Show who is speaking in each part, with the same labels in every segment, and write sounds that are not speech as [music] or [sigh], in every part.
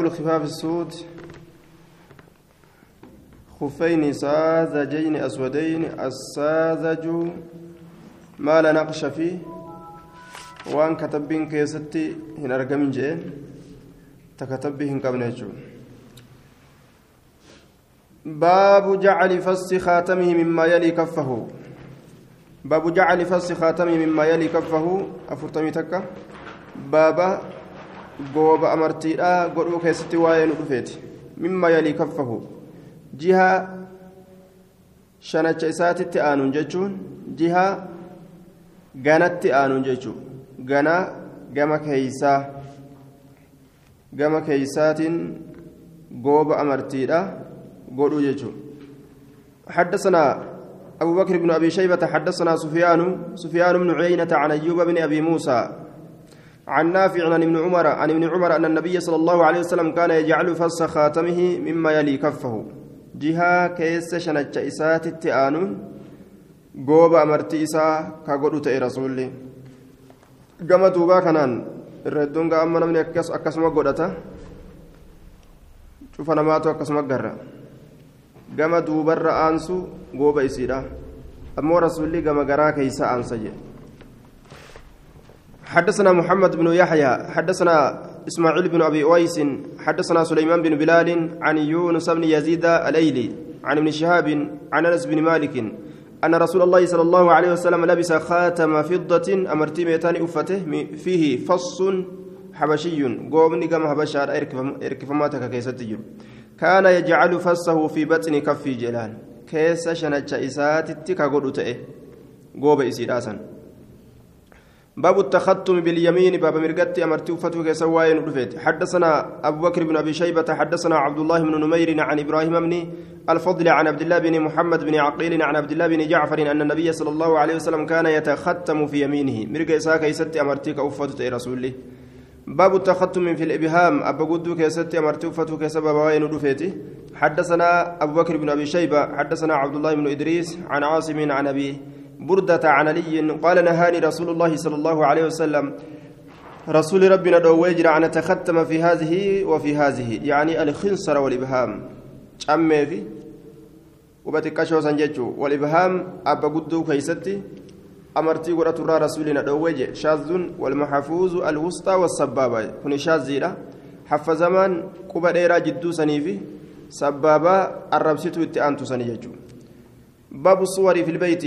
Speaker 1: الخفاف السود. خفين ساذجين أسودين. الساذج ما لا نقش فيه. وان كتبين كيستي هنا رقم جين تكتبه قبل باب جعل فص خاتمه مما يلي كفه. باب جعل فص خاتمه مما يلي كفه. أفرتمي تكا. بابا gooba amartiidha godhuu keessatti waa'ee nu dhufeeti mimma yalii kaffahu jiha shanacha isaatitti aanuun jechuun jiha ganatti aanuun jechuun gana gama keeysaa gama keeysaatiin gooba amartiidha godhuu jechuun حدثنا أبو بكر بن أبي شيبة حدثنا سفيان سفيان بن عيينة عن أيوب بن أبي موسى عن نافع عن ابن عمر عن ابن عمر أن النبي صلى الله عليه وسلم كان يجعل فص خاتمه مما يلي كفه جهة كيس شنج إسات التآنون gooba amartii isaa ka godhu ta'e rasuulli gama duubaa kanaan irra hedduun gaa amma namni akkasuma godhata cufa namaatu akkasuma garra gama duubarra aansu gooba isiidha ammoo rasuulli gama garaa keeysa aansa jedhe حدثنا محمد بن يحيى حدثنا إسماعيل بن أبي أويس حدثنا سليمان بن بلال عن يونس بن يزيد الأيلي عن ابن شهاب عن أنس بن مالك أن رسول الله صلى الله عليه وسلم لبس خاتم فضة أمرتي ميتان أفته فيه فص حبشي قومني كما حبشار إركف ماتك كيست كان يجعل فصه في بطن كف جلال. كيس شنج إسات تكا قوب باب التختم باليمين باب مرقتي أمرتي وفتو كسواين رفيت حدثنا أبو بكر بن أبي شيبة حدثنا عبد الله بن نمير عن إبراهيم بن الفضل عن عبد الله بن محمد بن عقيل عن عبد الله بن جعفر أن النبي صلى الله عليه وسلم كان يتختم في يمينه. مرق إساك يستي أمرتي كأفتو رسول باب التختم في الإبهام أبو قدو كيستي أمرتي وفتو كسبب وين رفيتي حدثنا أبو بكر بن أبي شيبة حدثنا عبد الله بن إدريس عن عاصم عن أبي بردة عن علي قال نهاني رسول الله صلى الله عليه وسلم. رسول ربنا دويجر أن أتختم في هذه وفي هذه. يعني الخنصر والإبهام. أمي في وبتكشو سنججو والإبهام أبا قدو كيستي. أمرتي قرأت رسولنا دويج شاذ والمحفوظ الوسطى والسبابة. كن شاذيرة حف زمان قبا ديرا جدو سنيفي. سبابة الربسيتو اتأنتو باب الصور في البيت.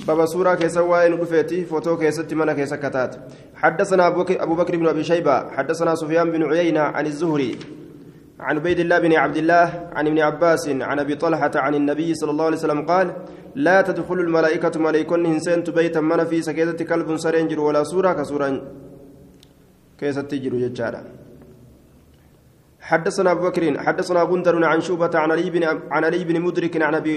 Speaker 1: بابا سورة كيسا وين رفيتي فوتو كيسا تمنى كيسا كتات حدثنا أبو بكر بن أبي شيبة حدثنا سفيان بن عيينة عن الزهري عن عبيد الله بن عبد الله عن ابن عباس عن أبي طلحة عن النبي صلى الله عليه وسلم قال لا تدخل الملائكة ملائكون هنسين بيتا من في سكيدة كلب سرينجر ولا سورة كسورة كيسا تجر يجارة حدثنا أبو بكر حدثنا غندر عن شوبة عن علي بن عن علي بن مدرك عن أبي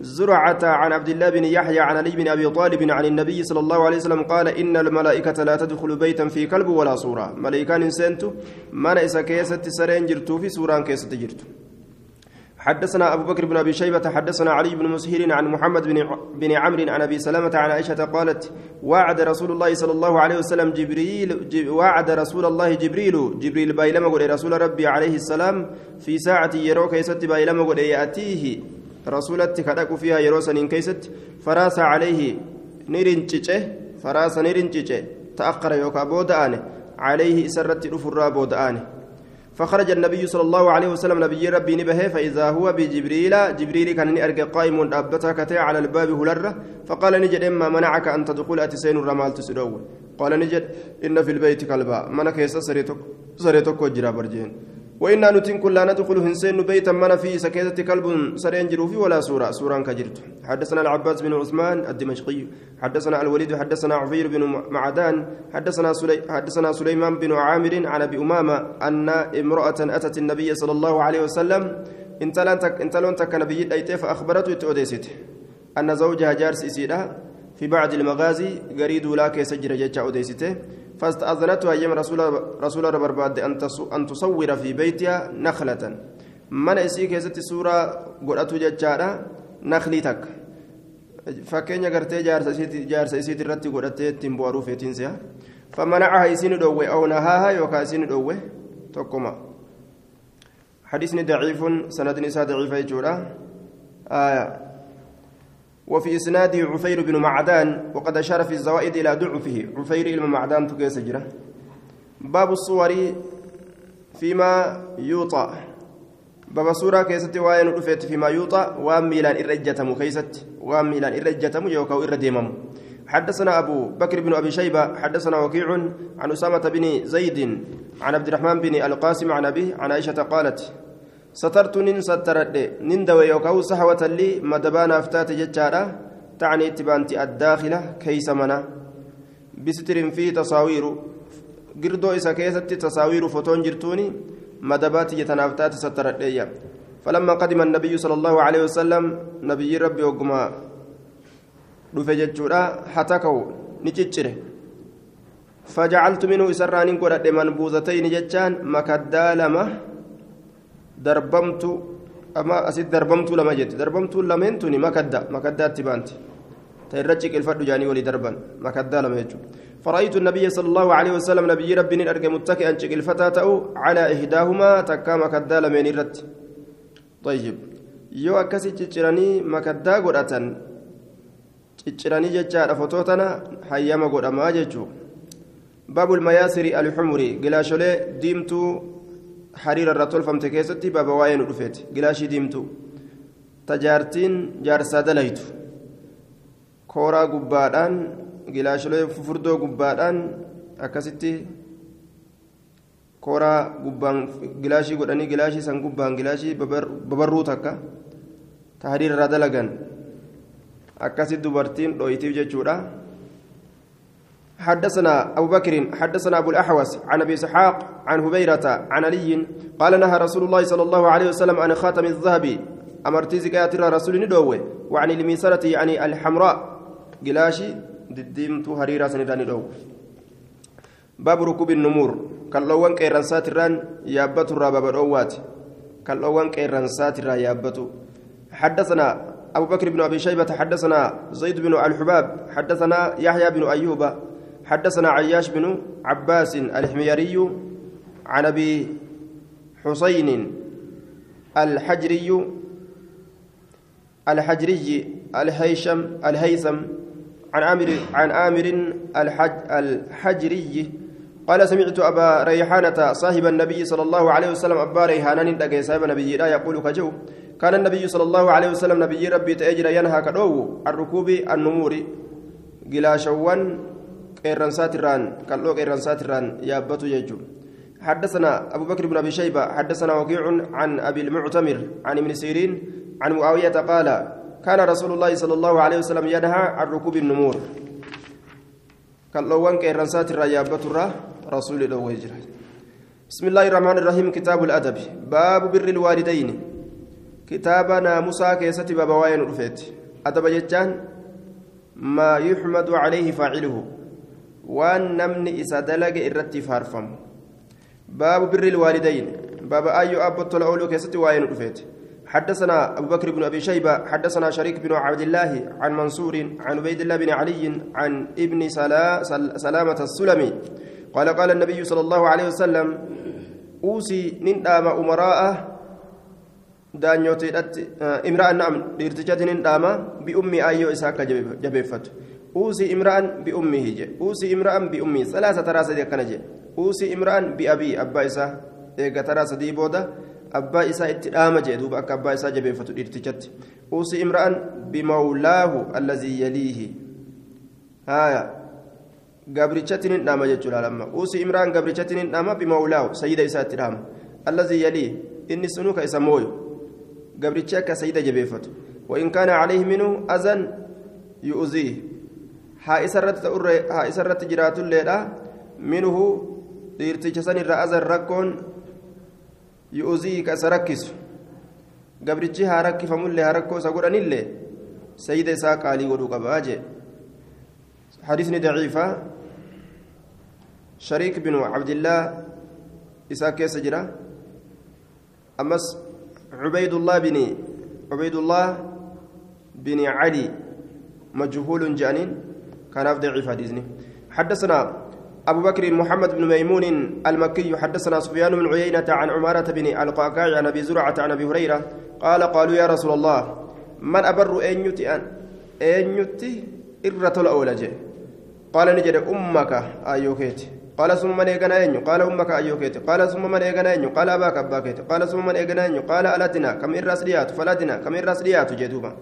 Speaker 1: زرعة عن عبد الله بن يحيى عن علي بن أبي طالب عن النبي صلى الله عليه وسلم قال إن الملائكة لا تدخل بيتا في كلب ولا صورة ملائكان سنتو من إسا كيست سرين جرتو في سوران كيست جرتو. حدثنا أبو بكر بن أبي شيبة حدثنا علي بن مسهر عن محمد بن بن عمرو عن أبي سلمة عن عائشة قالت وعد رسول الله صلى الله عليه وسلم جبريل وعد رسول الله جبريل جبريل بايلما رسول ربي عليه السلام في ساعة يروك يست بايلما يأتيه. Rasuulatti kadhaqu fiihaa yeroo saniin keeysatti faraasa calayhi ni rincice faraasa ni rincice. Ta'akkara yookaa booda'ane calayhi isarratti dhufurraa booda'ane فخرج النبي صلى الله عليه وسلم نبي ربي نبه فإذا هو بجبريل جبريل كان أرجع قائم أبتك على الباب هلرة فقال نجد إما منعك أن تدخل أتسين الرمال تسدو قال نجد إن في البيت كلبا منك يسسرتك سرتك وجرا برجين وإنا نتن لا ندخل هنسين بيتا من في سكيتة كلب سرينجر في ولا سورة. سورة كجرت حدثنا العباس بن عثمان الدمشقي. حدثنا الوليد حدثنا عفير بن معدان. حدثنا سلي حدثنا سليمان بن عامر عن أبي أمامة أن امرأة أتت النبي صلى الله عليه وسلم. انت لن تك نبي فأخبرته تؤديست أن زوجها جارس إسيرها في بعض المغازي قريد لا كيسجر جتشا أوديسته فاستأذنته أيام رسول رسول برباد أن تصور في بيتها نخلة من إسي كيست سورة قرأت جتشارا نخلي تك fakkeenya gartee jaarsa isiit irratti godhattee ittiin bu'aaruu feetiinsa famanacaha isin dhowwe aw nahaaha yookaan isin dhowwe تقوما حديثني ضعيف سند نساء ضعيف يجورا آية وفي إسناده عفير بن معدان وقد أشار في الزوائد إلى ضعفه. عفير بن معدان تكيس جرا. باب الصور فيما يوطأ. بابا سورة كيست وين رفيت فيما يوطأ. وام ميلان إرجتم كيست. وام ميلان إرجتم يوكاو إرديمم. حدثنا أبو بكر بن أبي شيبة حدثنا وكيع عن أسامة بن زيد عن عبد الرحمن بن القاسم عن أبيه عن عائشة قالت سترت نين سترد نين دوي يوكاو سحوة لي مدبانا أفتات جتشارة تعني اتبانتي الداخلة كيس منا بستر في تصاوير قردو إسا كيست تصاوير فوتون جرتوني مدبات يتنافتات سترد فلما قدم النبي صلى الله عليه وسلم نبي ربي وقما dhufe jechuudha. Hataka'u ni ciccire. Fajacaltu minhu isarraa nin godhadhe manbuuzatayni jechaan makaddaa lama darbamtu ama asit darbamtuu lama jette darbamtuun lameen tuni makadda makaddaatti baanti ta irra ciqilfadhu jaanii walii darban makaddaa lama jechuudha فرأيت النبي صلى الله عليه وسلم نبي ربي أرجع متكئا شكل فتاته على إحداهما تكا مكدا لمن الرت طيب يو أكسي تشراني مكدا قرأة cicciranii jechaadha fotoo tana hayyama godhamaa jechuu baabul mayaasiri alxumuri gilaasholee diimtuu tolfamte keessatti baaba waa'ee nu dhufeeti gilaashii diimtuu tajaartiin jaarsaa dalaytu kooraa gubbaadhaan gilaasholee fufurdoo gubbaadhaan akkasitti kooraa gubbaan gilaashii godhanii gilaashii san gubbaan gilaashii babarruu takka ta hariira irraa dalagan أكاسي دبرتين دويتيف جتشورا حدثنا أبو بكر حدثنا أبو الأحوص عن أبي إسحاق عن هبيرة عن علي قال نهى رسول الله صلى الله عليه وسلم عن خاتم الذهب. أمرتي زكاة رسول ندوه. وعن الميسرة يعني الحمراء. قلاشي دديمت هريرة سندان دو باب ركوب النمور. كاللوان كيران ساتران يابتو رابا بدوات. كاللوان كيران ساتران يابتو. حدثنا أبو بكر بن أبي شيبة حدثنا زيد بن الحباب حدثنا يحيى بن أيوب حدثنا عياش بن عباس الحميري عن أبي حسين الحجري الحجري الهيشم الهيثم عن عامر عن عامر الحج الحجري قال سمعت أبا ريحانة صاحب النبي صلى الله عليه وسلم أبا ريحانة صاحب النبي لا يقول كجو. كان النبي صلى الله عليه وسلم نبي ربي تأجر ينهى كدو الركوب النمور قلاشوان قيرانسات الران كالو قيرانسات الران يابتو يجو. حدثنا أبو بكر بن أبي شيبة حدثنا وكيع عن أبي المعتمر عن ابن سيرين عن معاوية قال كان رسول الله صلى الله عليه وسلم ينهى عن ركوب النمور. كاللوان قيرانسات الران يابتو رسول الله بسم الله الرحمن الرحيم كتاب الأدب باب بر الوالدين kitaaba naamusaa keessatti baaba waa'ee nu dhufeeti. Adaba jechaan maa yuxmadu calayhi faaciluhu. Waan namni isa dalage irratti birri ilwaalidayn baaba ayyoo abbottola ooluu keessatti waa'ee nu dhufeeti حدثنا أبو بكر بن أبي شيبة حدثنا شريك بن عبد الله عن منصور عن عبيد الله بن علي عن ابن سلا سلامة السلمي قال قال النبي صلى الله عليه وسلم أوصي نندام أمراءه daanyoteedhatti imra'an na'am dhiirtichatiin hin dhaama bi'ummi ayyoo isaa akka jabeeffatu uusii imra'an bi'ummihi je uusii imra'an bi'ummihi salaasa taraa uusii imra'an bi'abii abbaa isaa eega taraa sadii booda abbaa isaa itti dhaama je duuba akka abbaa isaa jabeeffatu dhiirtichatti uusii imra'an bimawlaahu allazii yaliihi haaya gabrichatiin hin dhaama jechuudha lamma uusii imra'an gabrichatiin hin dhaama bimawlaahu sayyida isaa itti dhaama allazii yaliihi inni sunuu ka isa mooyu gabrichi akka sayida jabeeffatu وإن كان عليه منه أذى يؤذيه ها إسرت ها إسرت جرات الليلة منه dhiirticha irraa azan rakkoon yu'uzii ka isa rakkisu gabrichi haa rakkifamullee haa rakkoo isa godhanillee sayida isaa qaalii godhuu qabaa jee حديثني ضعيفة شريك بن عبد الله إساك يسجرة أمس عبيد الله بن عبيد الله بن علي مجهول جانين كان ضعيف حديثني حدثنا أبو بكر محمد بن ميمون المكي حدثنا سفيان بن عيينة عن عمارة بن القعقاع عن أبي زرعة عن أبي هريرة قال قالوا يا رسول الله من أبر أن يتي أن أن يتي إرة الأولى قال نجد أمك أيوكيت. قال ثم من إيغنا أنيو قال أمك أيوكيت. قال ثم من إيغنا أنيو قال أباك أباكيت. قال ثم من إيغنا أنيو قال ألتنا كم إرس ليات فلتنا كم إرس ليات جدوبا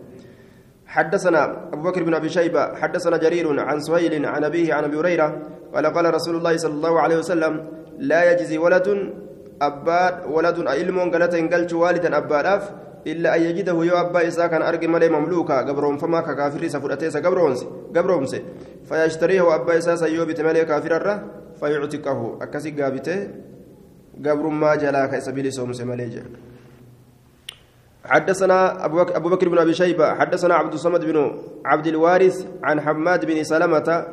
Speaker 1: حدثنا أبو بكر بن أبي شيبة حدثنا جرير عن سهيل عن أبيه عن أبي هريرة قال قال رسول الله صلى الله عليه وسلم لا يجزي ولد أباد ولد علم قالت إن قلت والدا أباد إلا أن يجده يو أبا إسا كان أرقي ملي مملوكا قبرهم فما كافر سفرتيس قبرهم قبرهم فيشتريه أبا إسا سيوبت ملي كافر الره فيعتقه أكسي قابته قبر ما جلاك سبيل سومس مليجا. حدثنا أبو بكر بن أبي شيبة حدثنا عبد الصمد بن عبد الوارث عن حماد بن سلمة.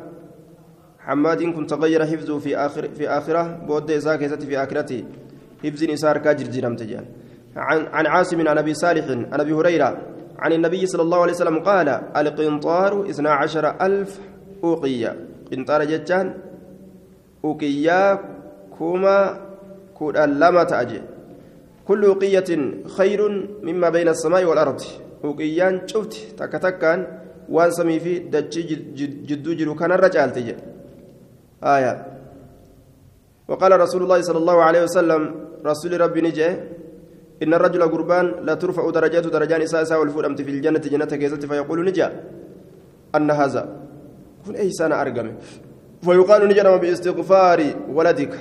Speaker 1: حماد كنت تغير حفظه في آخر في آخرة بود إساك في آخرته حفظ نسار كاجر جرم تجان. عن عن عاصم عن أبي صالح عن أبي هريرة عن النبي صلى الله عليه وسلم قال القنطار اثنا عشر ألف أوقية. قنطار جتان أوقية كما كودا لما تأجي كل أوقية خير مما بين السماء والأرض. أوقيان شفت وان سمي في دجي جدو جلو كان الرجال تجي. آية. وقال رسول الله صلى الله عليه وسلم رسول ربي نجي إن الرجل قربان لا ترفع درجات درجان إساسا والفؤمت في الجنة جنة كيزت فيقول نجا. أن هذا. كن أي سنة أرقم فيقال نجا باستغفار ولدك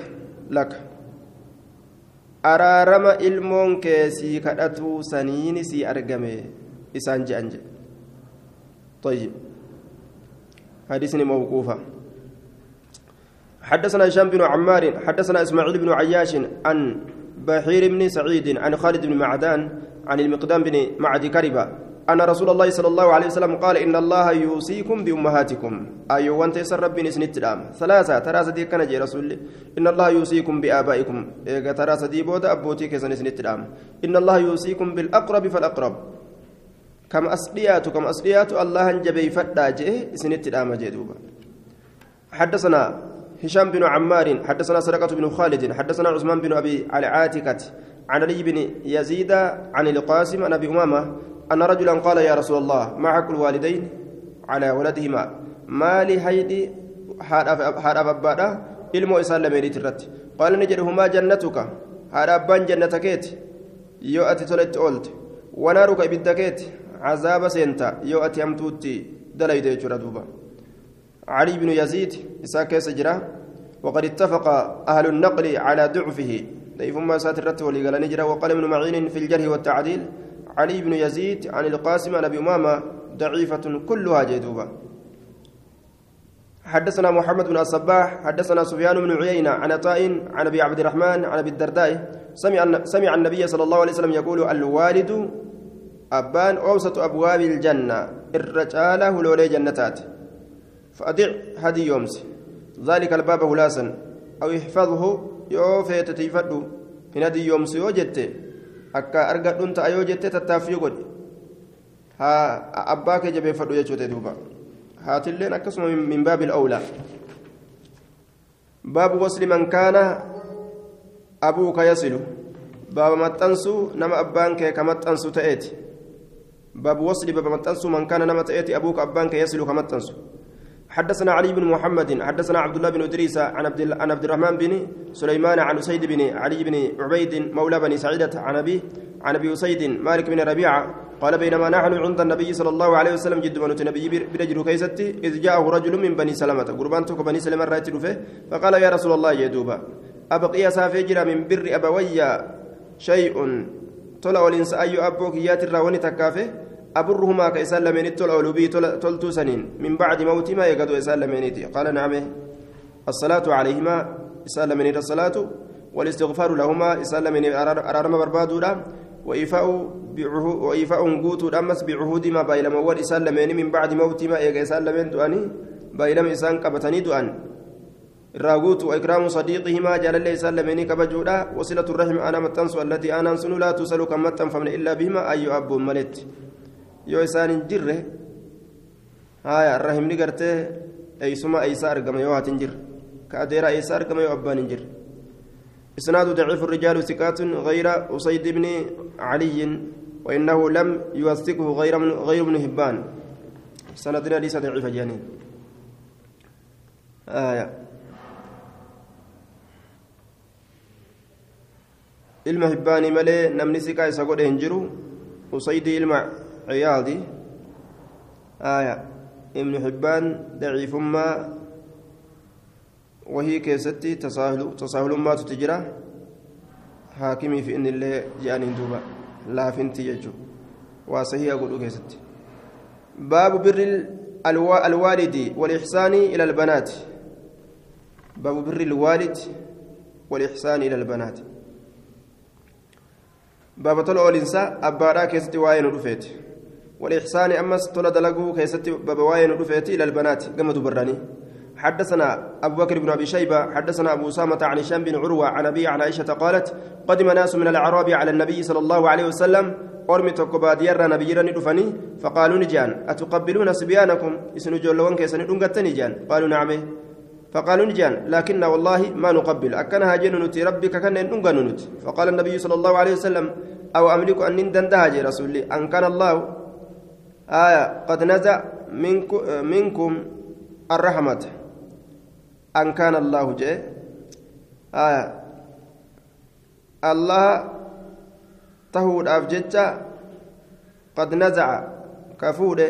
Speaker 1: لك. Araarama ilmoon kee sii kadhatuu saniini sii argame isaan je'an jedhe طيب حديثني موقوفة حدثنا هشام بن عمار حدثنا اسماعيل بن عياش عن بحير بن سعيد عن خالد بن معدان عن المقدام بن معد كربة أن رسول الله صلى الله عليه وسلم قال إن الله يوصيكم بأمهاتكم. أيو وأنت يسر ربي نسنت دام ثلاثة ترى سدي كان جي رسول إن الله يوصيكم بآبائكم. إيجا ترى سدي بودا أبوتي كيسن نسنت دام إن الله يوصيكم بالأقرب فالأقرب. كم أصليات كم أصليات الله جبي فدا جي سنت دام جدوبا حدثنا هشام بن عمار حدثنا سرقة بن خالد حدثنا عثمان بن أبي على عاتكة عن علي بن يزيد عن القاسم عن أبي أمامة أن رجلا قال يا رسول الله ما حق الوالدين على ولدهما ما لهيدي lameeniit irratti qaala ni jedhe humaa jannatuka haadha abbaan jannata keeti yoo ati toletti oolte wanaaruka ibidda keeti cazaaba seenta yoo ati hamtuutti dalayde jechuudha duuba علي بن يزيد إساك سجرة وقد اتفق أهل النقل على ضعفه ضيف ما ولي قال نجرة وقال ابن معين في الجرح والتعديل علي بن يزيد عن القاسم عن أبي أمامة ضعيفة كلها جدوبه حدثنا محمد بن الصباح حدثنا سفيان بن عيينة عن عطاء عن أبي عبد الرحمن عن أبي الدرداء سمع سمع النبي صلى الله عليه وسلم يقول الوالد أبان أوسط أبواب الجنة الرجال هلولي جنتات فأدع هدي يومس. ذلك الباب هلاسا أو احفظه يوفيت تيفدو إن هدي يومس يوجدت akka argadhuun ta'a yoo jettee tattaaffii godhi haa abbaa kee jabeeffadhu jechuudha duuba haatilleen akkasuma min baabil awlaa baabu wasli man kaana abuuka baaba maxxansuu nama abbaan kee ka maxxansu ta'eeti baabu wasli baaba maxxansuu man nama ta'eeti abuuka abbaan kee yasilu ka maxxansu حدثنا علي بن محمد حدثنا عبد الله بن إدريس عن عبد عن عبد الرحمن بن سليمان عن أسيد بن علي بن عبيد مولى بني سعيدة عن أبي عن أبي أسيد مالك بن ربيعة قال بينما نحن عند النبي صلى الله عليه وسلم جد بنت النبي برجل كيستي إذ جاءه رجل من بني سلمة قربان توك بني سلمة رأيت فقال يا رسول الله يدوبا أبقي سافجر من بر أبويا شيء؟ طلع الإنس أي أبوك ياتي الراوني تكافه؟ أبرهما كإسان لمن تلعلو بي تلتو سنين. من بعد موت ما يقدو إسان لمنيتي قال نعم. الصلاة عليهما إسان لمن الصلاة والاستغفار لهما إسان لمن أرارما بربادو وإيفاء وإيفاء قوت أمس بعهود ما بايلم. أول إسان لمن من بعد موت ما يقى إسان لمن دؤني بايلم إسان قبتني دؤن الراغوت وإكرام صديقهما جل الله إسان لمن وصلة الرحم أنا متنسو التي أنا لا تسأل كما تنفمن إلا بهما أي أب ملت. Yoo isaan hin jirre haya rahimni gartee eeysuma eeysaa argama yoo haati hin jirre كأدير إيسار كما يؤبان جر إسناد ضعيف الرجال ثقات غير أسيد بن علي وإنه لم يوثقه غير من غير ابن هبان سندنا ليس ضعيف جانين آية ilma hibbaanii malee namni siqaa isa godhe hin ilma عيالي آية. ابن حبان ضعيف فما وهي كيستي تساهل تساهل ما تتجرى. حاكمي في إن الله جاني دوبا. لا فنتي يجو وصحيح أقول كيستي. باب بر الوالد والإحسان إلى البنات. باب بر الوالد والإحسان إلى البنات. باب طلعوا الانسان ابارا كيستي واين رفيتي والإحسان أمس تولى دلقوا كيستي بابا واين رفيتي إلى البنات كما تبراني حدثنا أبو بكر بن أبي شيبة حدثنا أبو أسامة عن هشام بن عروة عن أبي عن عائشة قالت قدم ناس من الأعراب على النبي صلى الله عليه وسلم أرمي تكباد يرى نبيرا ندفني فقالوا نجان أتقبلون صبيانكم؟ إسنو جولون كيسن نجان قالوا نعم. فقالوا نجان لكن والله ما نقبل. أكنها جن نتي ربك كان نت فقال النبي صلى الله عليه وسلم أو أملك أن ندندها جي رسولي أن كان الله آية قد نزع منكم, الرحمة. أن كان الله جي آية. الله تهود أفجتش قد نزع. كفوده.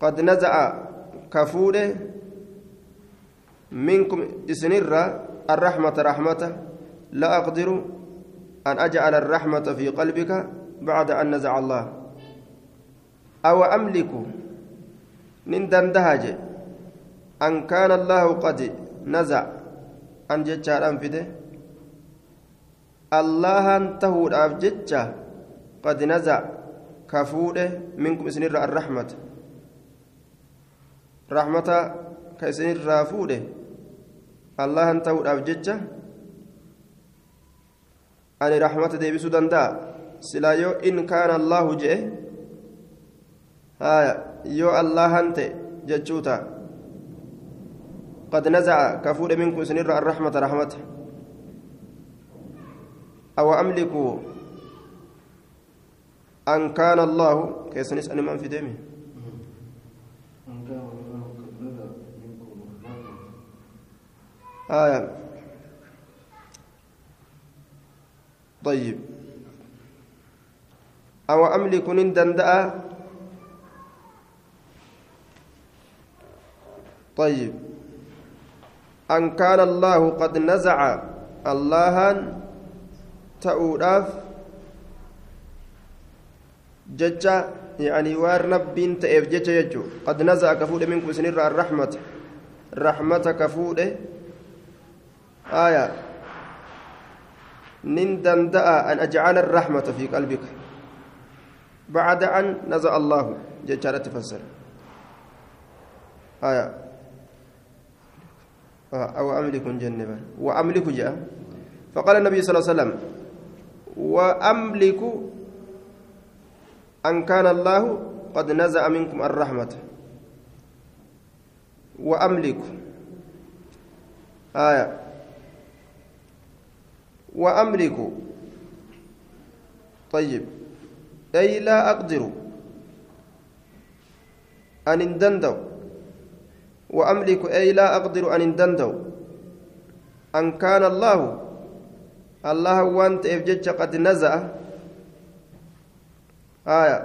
Speaker 1: قد نزع كفوده. منكم إسنر الرحمة رحمة. لا أقدر أن أجعل الرحمة في قلبك. بعد أن نزع الله. أو أملك نندن دهج أن كان الله قد نزع. أن جتشار أنفده الله أنته أفجتش قد نزع. كفوده منكم إسنر الرحمة. ka isinirraa fuudhe allahan ta'uudhaaf jecha ani rahmata deebisuu danda'a silaa yoo in kaana allaahu je'e haya yoo allahan ta'e jechuu ta'a نزع كفور منكم سنر الرحمة رحمته أو أملك أن كان الله كيسنس أن من في دمه آية طيب أو أملك دندأ. طيب. أن كان الله قد نزع الله تؤلاف ججا يعني وار ربين تأف ججا قد نزع كفود منكم سنر الرحمة. رحمة كفوده. آية. نن دندأ أن أجعل الرحمة في قلبك. بعد أن نزع الله. جدّ تفسر آية. أو أملك جنبا. وأملك جاء. فقال النبي صلى الله عليه وسلم وأملك أن كان الله قد نزع منكم الرحمة. وأملك. آية. وأملك. طيب. أي لا أقدر أن اندندو. وأملك أي لا أقدر أن اندندو. أن كان الله الله وانت إفجج قد نزأ آية.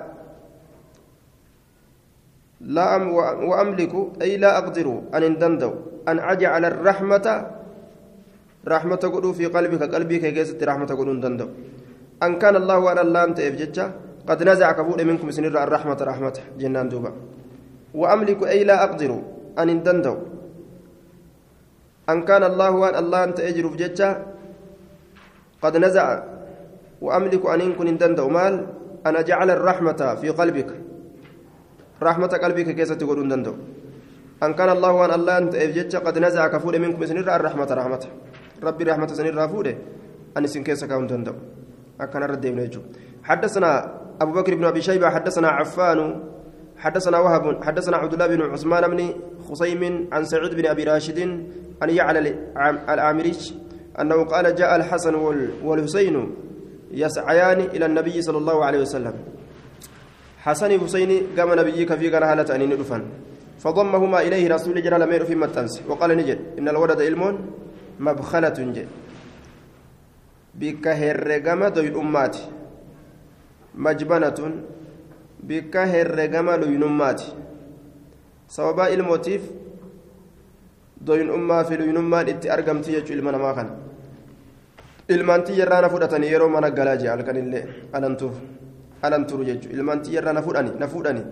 Speaker 1: لا أم وأملك أي لا أقدر أن اندندو. أن أجعل الرحمة رحمة قلو في قلبك قلبك كيست رحمة قلو دندو أن كان الله وأنا الله أنت إفجتش قد نزع كفور منكم سنر الرحمة رحمة جنان دوبا. وأملك أي لا أقدر أن دندو أن كان الله وأن الله أنت أجر فجتش قد نزع. وأملك أن إن كن دندو مال؟ أن أجعل الرحمة في قلبك. رحمة قلبك كيست قلو دندو أن كان الله وأن الله أنت إفجتش قد نزع كفور منكم سنر الرحمة رحمة. ربي رحمة سنين رافوده أن سن كيسا كون تندو أكن رد حدثنا أبو بكر بن أبي شيبة حدثنا عفان حدثنا وهب حدثنا عبد الله بن عثمان بن خصيم عن سعيد بن أبي راشد ان يعلى العامريش أنه قال جاء الحسن والحسين يسعيان إلى النبي صلى الله عليه وسلم. حسن حسين قام نبيك في قرهالة أن ندفن فضمهما إليه رسول جرى لمير في متنس وقال نجد. إن الولد علم مبخلة جد بك هرقم دوي أمات بك هرقم دوي أمات سببا الموتيف دوين أمة في دوين أمة إتي أرقمتي يجو إلمان ما كان إلمان تيرانا فودتني يرو منا قلاجي على كان اللي ألنتوف alan turu jechuudha ilmaan xiyyarraa na fuudhani na fuudhani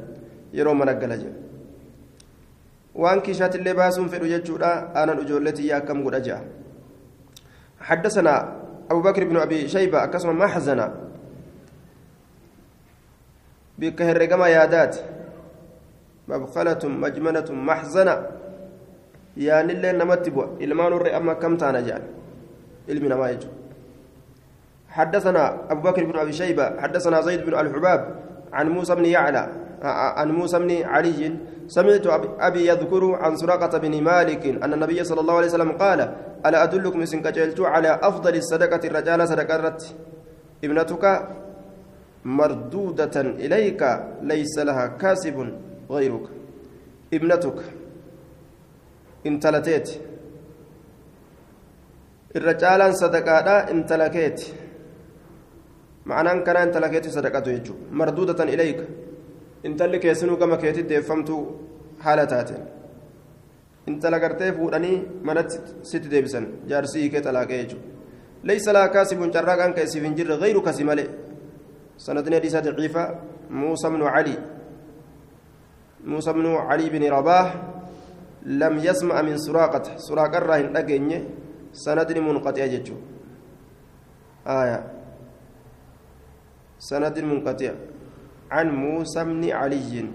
Speaker 1: yeroo mana gala jedha waan kiishaatillee baasuun fedhu jechuudha aanan ijoollee xiyyaa akkam godha jedha حدثنا أبو بكر بن أبي شيبة أكسم محزنا بكهرقما يادات مبخلة مجمنة محزنة. يعني اللي نمتبوا إلمان الرئة أما كم تانا جعل علمنا ما يجو. حدثنا أبو بكر بن أبي شيبة حدثنا زيد بن الحباب عن موسى بن يعلى عن موسى بن علي. سمعت أبي يذكر عن سراقة بن مالك أن النبي صلى الله عليه وسلم قال ألا أدلكم سنكجلت على أفضل الصدقة الرجال صدقة ابنتك مردودة إليك ليس لها كاسب غيرك ابنتك انتلتيت الرجال صدقة انتلكيت intala keetti sadaqatu jechuudha marduudatan ilayka intalli keessinuu gama keetti deeffamtuu haala taateen intala gartee fuudhanii manatti sitti deebisan jaarsii hiikee xalaaqee jechuudha leysa laa kaasibun carraaqaan isiif hin jirre gayru kasi malee sanadni hadiisa daciifa muusa bnu cali muusa bnu cali bini rabaah lam yasma'a min suraaqata suraaqarraa hin dhageenye sanadni munqaxi'a jechuudha aayaa سند منقطع عن موسى بن علي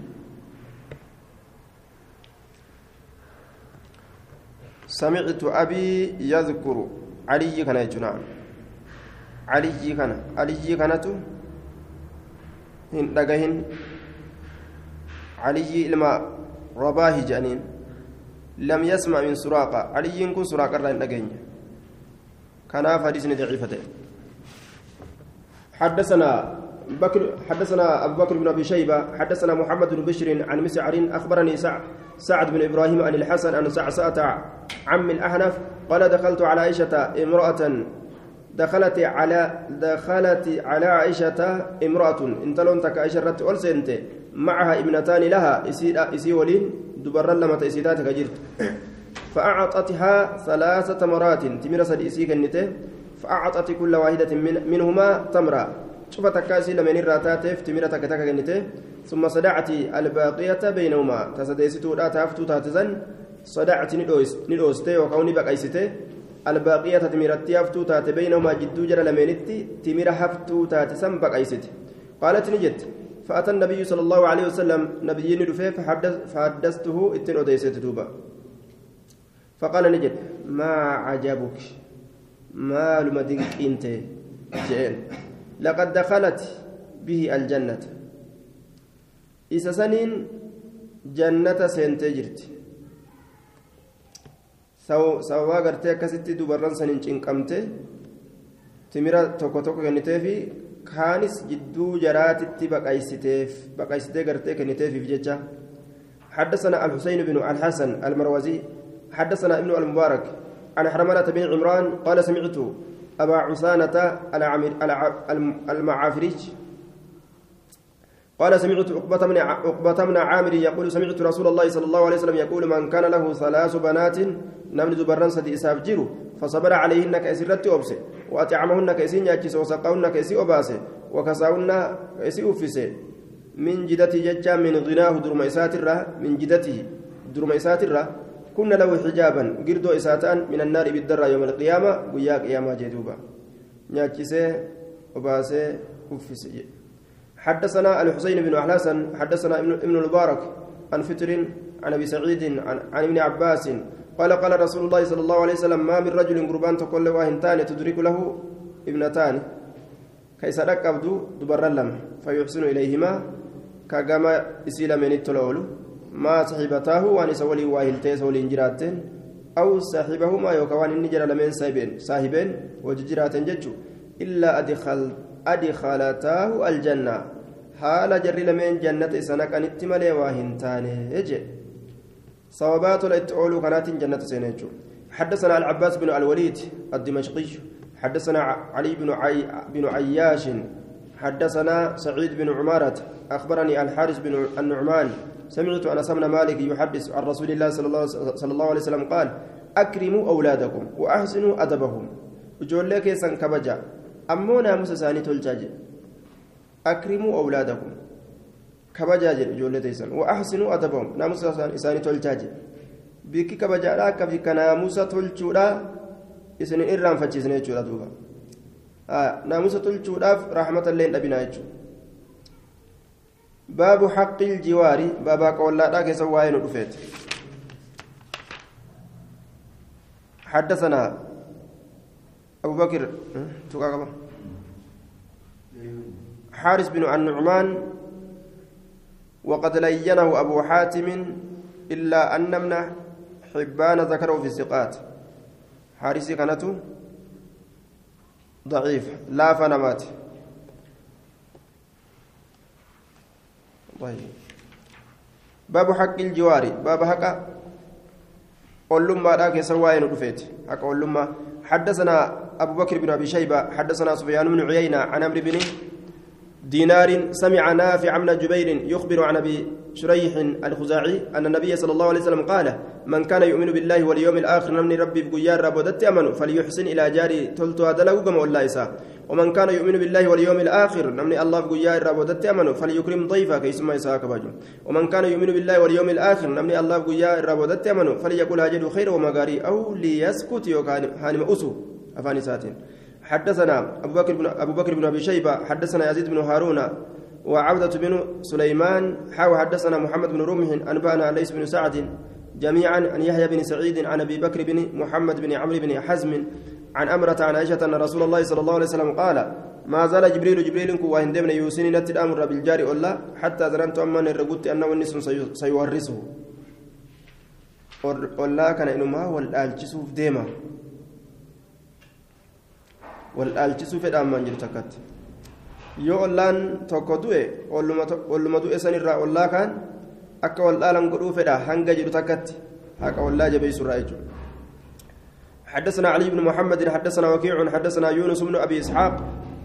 Speaker 1: سمعت أبي يذكر علي كان يجنع علي كان علي كانت هن دقهن علي الماء رباه جانين لم يسمع من سراقة علي كن سراقة رأي دقهن كان فديسني ضعيفته حدثنا بكر حدثنا أبو بكر بن أبي شيبة حدثنا محمد بن بشر عن مسعر أخبرني سعد سعد بن إبراهيم عن الحسن أن سعسعة عم الأحنف قال دخلت على عائشة امرأة دخلت على دخلت على عائشة امرأة. انتلون تك عائشة رت ألسنت معها ابنتان لها. إسي ولين دبر لما تأسيدات كجرت. فأعطتها ثلاثة مرات. تمرس إسي كنته فأعطت كل واحدة من منهما تمرة. شوف تكاسي لمن الراتاتف تمرة تكتك كنته ثم صدعت الباقية بينهما. تسديستو لا تفتو تاتزن. صدعت ندوس ندوستي وكوني بقيستي الباقية تمرتي هفتو تات بينهما جدو جرى لمنتي تمرة هفتو تاتسن بقيستي قالت نجت فأتى النبي صلى الله عليه وسلم نبي ندفه فحدث فحدثته إتن أديست دوبا فقال نجد ما عجبك؟ dinqiinte jeen laqad dakhalat bihi aljannata isa saniin jannata seentee jirti sababaa gartee akkasitti dubarran saniin cinqamte timira tokko tokko kenniteefi kaanis jidduu jaraatitti baqaysiteef baqaysitee gartee kenniteefiif jecha حدثنا الحسين بن الحسن المروزي حدثنا ابن المبارك عن حرملة بن عمران قال سمعت أبا عسانة المعافريج قال سمعت عقبة من عقبة من عامر يقول سمعت رسول الله صلى الله عليه وسلم يقول من كان له ثلاث بنات نمن زبران سدي إسافجر فصبر عليهن كأسرت أبسه وأطعمهن كأسين يأكس وسقاهن كأسي أباسه وكساهن كأسي أفسه. من جدته ججا من غناه درميسات من جدته درميسات كنا له حجابا قردو إساتان من النار بالدرة يوم القيامة ويا قيامة جدوبا. نياتشيسي وباسي وفسي حدثنا الحسين بن حسن حدثنا ابن المبارك عن فتر عن أبي سعيد عن, عن ابن عباس. قال قال رسول الله صلى الله عليه وسلم ما من رجل قربان تقول واهنتان تدرك له ابنتان؟ كيس ركبت دبر لم فيحسن إليهما كجما إسيلا من التلول ما صحبتاه وأن سولي واهلتي سولي جراتين أو صاحبهما يوكوان النجر لمن صاحبين صاحبين وججرات ججو؟ إلا أدخل أدخلتاه الجنة. حال جر لمن جنة سنك أن اتملي واهنتاني يجي صوابات الاتعول كانت جنة سنجو حدثنا العباس بن الوليد الدمشقي حدثنا علي بن عي بن عياش حدثنا سعيد بن عمارة أخبرني الحارث بن النعمان سمعت أنس بن مالك يحدث عن رسول الله صلى الله, صلى الله عليه وسلم قال أكرموا أولادكم وأحسنوا أدبهم وجول لك كبجا أمو ناموس ثاني تلجاج أكرموا أولادكم كبجا جول تيسن وأحسنوا أدبهم ناموس ثاني تلجاج بك كبجا لا كفي كناموس تلجودا إسن إرام فجسنا يجودا دوبا آه ناموس تلجوداف رحمة الله نبينا يجودا باب حق الجوار بابا قولا داك سواين رفيت حدثنا أبو بكر حارس بن النعمان وقد لينه أبو حاتم إلا أن ابن حبان ذكره في الثقات. حارسي كانت ضعيف لا فنمات طيب. باب حق الجوار. باب حق أولما ذاك سواين رفيت حق أولما. حدثنا أبو بكر بن أبي شيبة حدثنا سفيان بن عيينة عن عمرو بن دينار سمع نافع من جبير يخبر عن أبي شريح الخزاعي أن النبي صلى الله عليه وسلم قال من كان يؤمن بالله واليوم الآخر نمني ربي بقيار ربودت أمنه فليحسن إلى جاري تلت له كما والله ومن كان يؤمن بالله واليوم الآخر نمني الله بقيا رابودت أمنه فليكرم ضيفا كيسما يساك ومن كان يؤمن بالله واليوم الآخر نمني الله بقيا رابودت أمنه فليقول هاجد خير ومغاري أو ليسكت يوكان هانم أسو. أفاني ساتين. حدثنا أبو بكر بن أبو بكر بن أبي شيبة حدثنا يزيد بن هارون وعودة بن سليمان حاو حدثنا محمد بن رمح أنبأنا ليس بن سعد جميعا عن يحيى بن سعيد عن أبي بكر بن محمد بن عمرو بن حزم عن أمرة عن عائشة أن رسول الله صلى الله عليه وسلم قال ما زال جبريل جبريل كو دمنا يوسيني نت الأمر بالجار ألا حتى ظننت أما نرقدت أنه النس سيورثه. ألا كان إنما والآلتسوف ديما. والآلتسوف الأمان جرتكت yoo ollaan tokko du'e olluma du'e sanirraa ollaa kaan akka waldhaalan godhuu fedha hanga jedhu takkatti haqa ollaa jabeessurraa jechuudha. حدثنا علي بن محمد حدثنا وكيع حدثنا يونس بن ابي اسحاق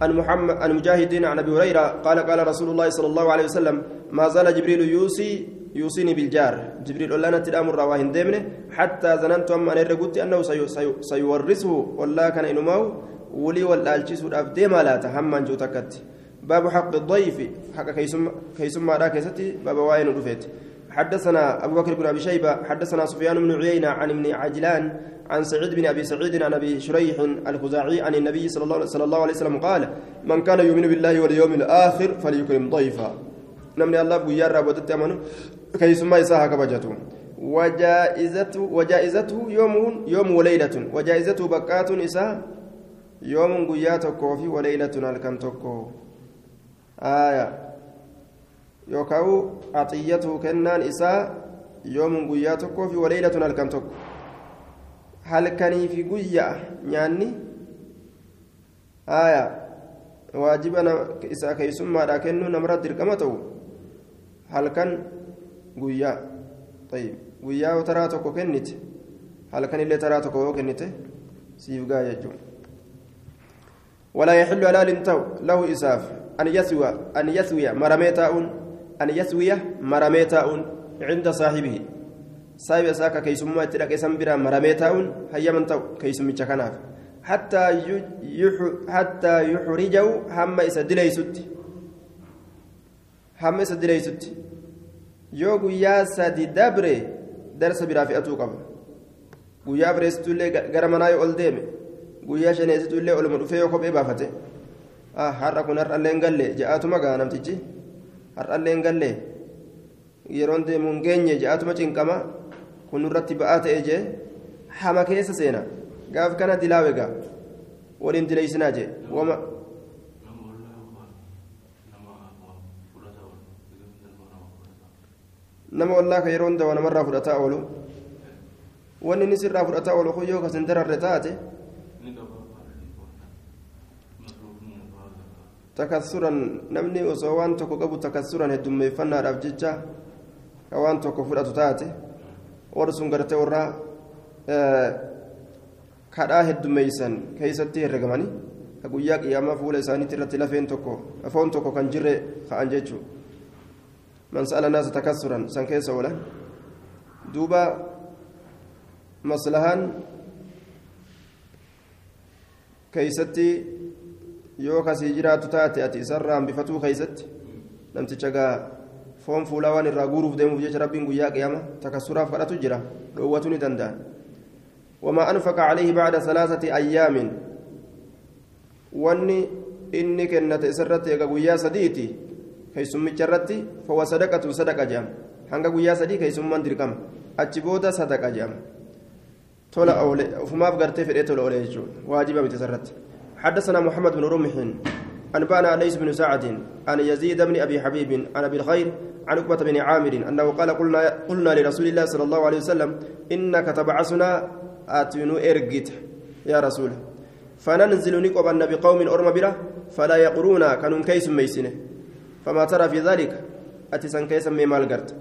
Speaker 1: عن محمد عن مجاهد عن ابي هريره قال قال رسول الله صلى الله عليه وسلم ما زال جبريل يوصي يوصيني بالجار جبريل ولا نتدام الرواهن ديمنه حتى ظننت اما أنا قلت انه سيورثه ولا كان انماو ولي ولا الجسو ديما لا تهمن جو تكت. باب حق الضيف حق كيسم كيسم ما راكستي باب واين رفيت حدثنا أبو بكر بن أبي شيبة حدثنا سفيان بن عيينة عن ابن عجلان عن سعيد بن أبي سعيد عن أبي شريح الخزاعي عن النبي صلى الله, عليه وسلم قال من كان يؤمن بالله واليوم الآخر فليكرم ضيفا. نمني الله بيار رابطت أمانه كي سما يساها كبجته وجائزته وجائزته يوم يوم وليلة. وجائزته بكات إساء يوم قياتك وفي وليلة الكنتك آية يوكاو عطيته كنان إساء يوم قياتك وفي وليلة الكنتك halkanii fi guyyaa nyaanni aya waajiba isa keeysummaadha kennuu namarratti dirqama ta'u halkan guyyaa طيب guyyaa taraa tokko kennite halkan illee taraa tokko yoo kennite siif gaa jechuun ولا يحل حلال تو له إساف أن يسوي أن يسوي مرميتاء أن يسوي مرميتاء عند صاحبه isaa akka keeysummaa itti dhaqe san biraan maramee taa'uun hayyaman ta'u keeysummicha kanaaf hattaa yuxrijahu hamma isa dileysutti hamma isa dileysutti yoo guyyaa sadi dabre darsa biraa fe'atuu qaba guyyaa bireessitullee gara guyyaa shaneessitullee oluma dhufee yoo kophee baafate har'a kun har'allee hin galle je'aatuma gaa namtichi. Har'allee hin galle. Yeroon deemu hin geenye je'aatuma cinqama kun irratti ba'aa ta'e jee hama keessa seena. Gaaf kana dilaawe gaa waliin dileeysinaa jee. Wama nama wallaa ka yeroo hunda waa namarraa fudhataa oolu. Wanni inni sirraa fudhataa oolu kun yoo kasin dararre taate takassuran namni osoo waan tokko qabu takassuran heddummeeffannaadhaaf jecha ka waan tokko fudhatu taate warri sun gartee warraa kadhaa heddummeeysan keeysatti herregamanii ka guyyaa qiyaamaa fuula isaaniitti irratti lafeen tokko lafoon tokko kan jirre ka'an jechuu man sa'ala naasa takassuran san keessa oolan duuba maslahaan keeysatti yoo kasii jiraatu taate ati isarraa hambifatuu keeysatti namticha gaa foon fuulaa waan irraa guuruuf deemuuf jecha rabbiin guyyaa qiyama takassuraaf kadhatu jira dhoowwatu ni danda'a وما أنفق عليه بعد ثلاثة أيام واني إني كنت إسرت يقويا سديتي كي سمجرتي فهو صدقة صدقة جام هنگا قويا سدي كي سمان دركم أجبودا صدقة جام تولا أولي فما فقرتي في تولا أولي واجبة بتسرت حدثنا محمد بن رمح أنبأنا ليس بن سعد عن يزيد بن أبي حبيب عن أبي الخير عن عقبة بن عامر أنه قال قلنا قلنا لرسول الله صلى الله عليه وسلم إنك تبعثنا أتنو إرجت يا رسول. فننزل نقبا بقوم أرم بره فلا يقرون كانوا كيس ميسنه فما ترى في ذلك؟ أتسن كيس ميمال قرت.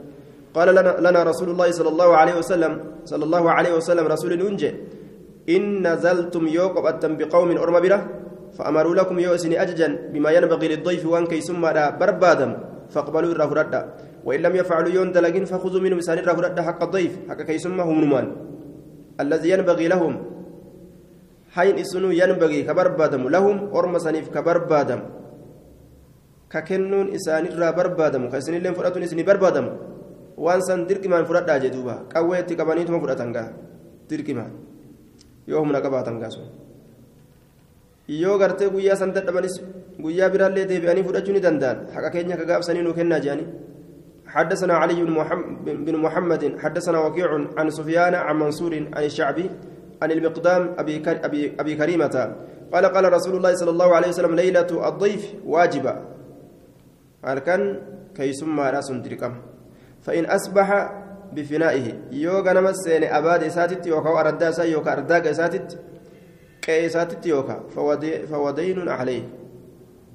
Speaker 1: قال لنا, لنا رسول الله صلى الله عليه وسلم صلى الله عليه وسلم رسول ننجي إن نزلتم يوقب أتم بقوم أرم بره فأمروا لكم يوسني أججا بما ينبغي للضيف وان كي ثم بربادا فاقبلوا الراه ردا وإن لم يفعلوا يون دلقين فخذوا منه مسان الراه ردا حق الضيف حق كي ثم هم نمان. الذي ينبغي لهم حين إسنو ينبغي كبربادم لهم أرم سنيف كبربادم. ككنون إسان الراه بربادم كسن اللين فرأتون إسني بربادم. وان سن دركمان فرأتا جدوبا قويتي كبانيتم فرأتنغا دركمان. يوم نقباتنغا سون yoo gartee guyyaa san dadhabanis guyyaa biraallee deebi'anii fudhachuu ni danda'an. Haqa keenya ka gaabsanii nuu kennaa jedhanii حدثنا علي بن محمد, حدثنا وكيع عن سفيان عن منصور عن الشعبي عن المقدام أبي, أبي, أبي كريمة قال قال رسول الله صلى الله عليه وسلم ليلة الضيف واجبة أركان كي ثم راس فإن أصبح بفنائه يوغا نمسين أباد إساتت يوكا أرداسا يوكا أرداك إساتت qe'eesaatitti yookaan fawadaynuun ahlee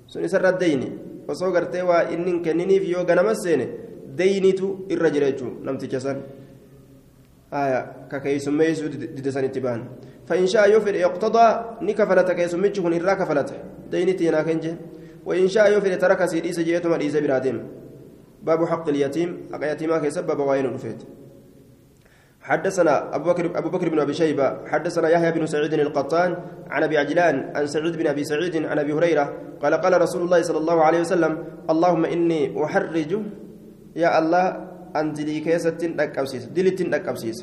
Speaker 1: sun isarra deyni osoo gartee waa inni hin kenniniif yoo ganama seene deynitu irra jira jechuun namticha san ka keeysummeeysuu dide sanitti ba'an فإن شاء يفر يقتضى نكفلت كيسمتش هن إرا كفلت دينتي ناكنجه وإن شاء يفر ترك سيدي سجيتما ليس برادم باب حق اليتيم. حق يتيما كيسبب وين رفيت حدثنا أبو بكر أبو بكر بن أبي شيبة. حدثنا يحيى بن سعيد القطان عن أبي عجلان عن سعيد بن أبي سعيد عن أبي هريرة قال قال رسول الله صلى الله عليه وسلم اللهم إني أحرج يا الله أن دلي كيسة أكبسيس دلت أكبسيس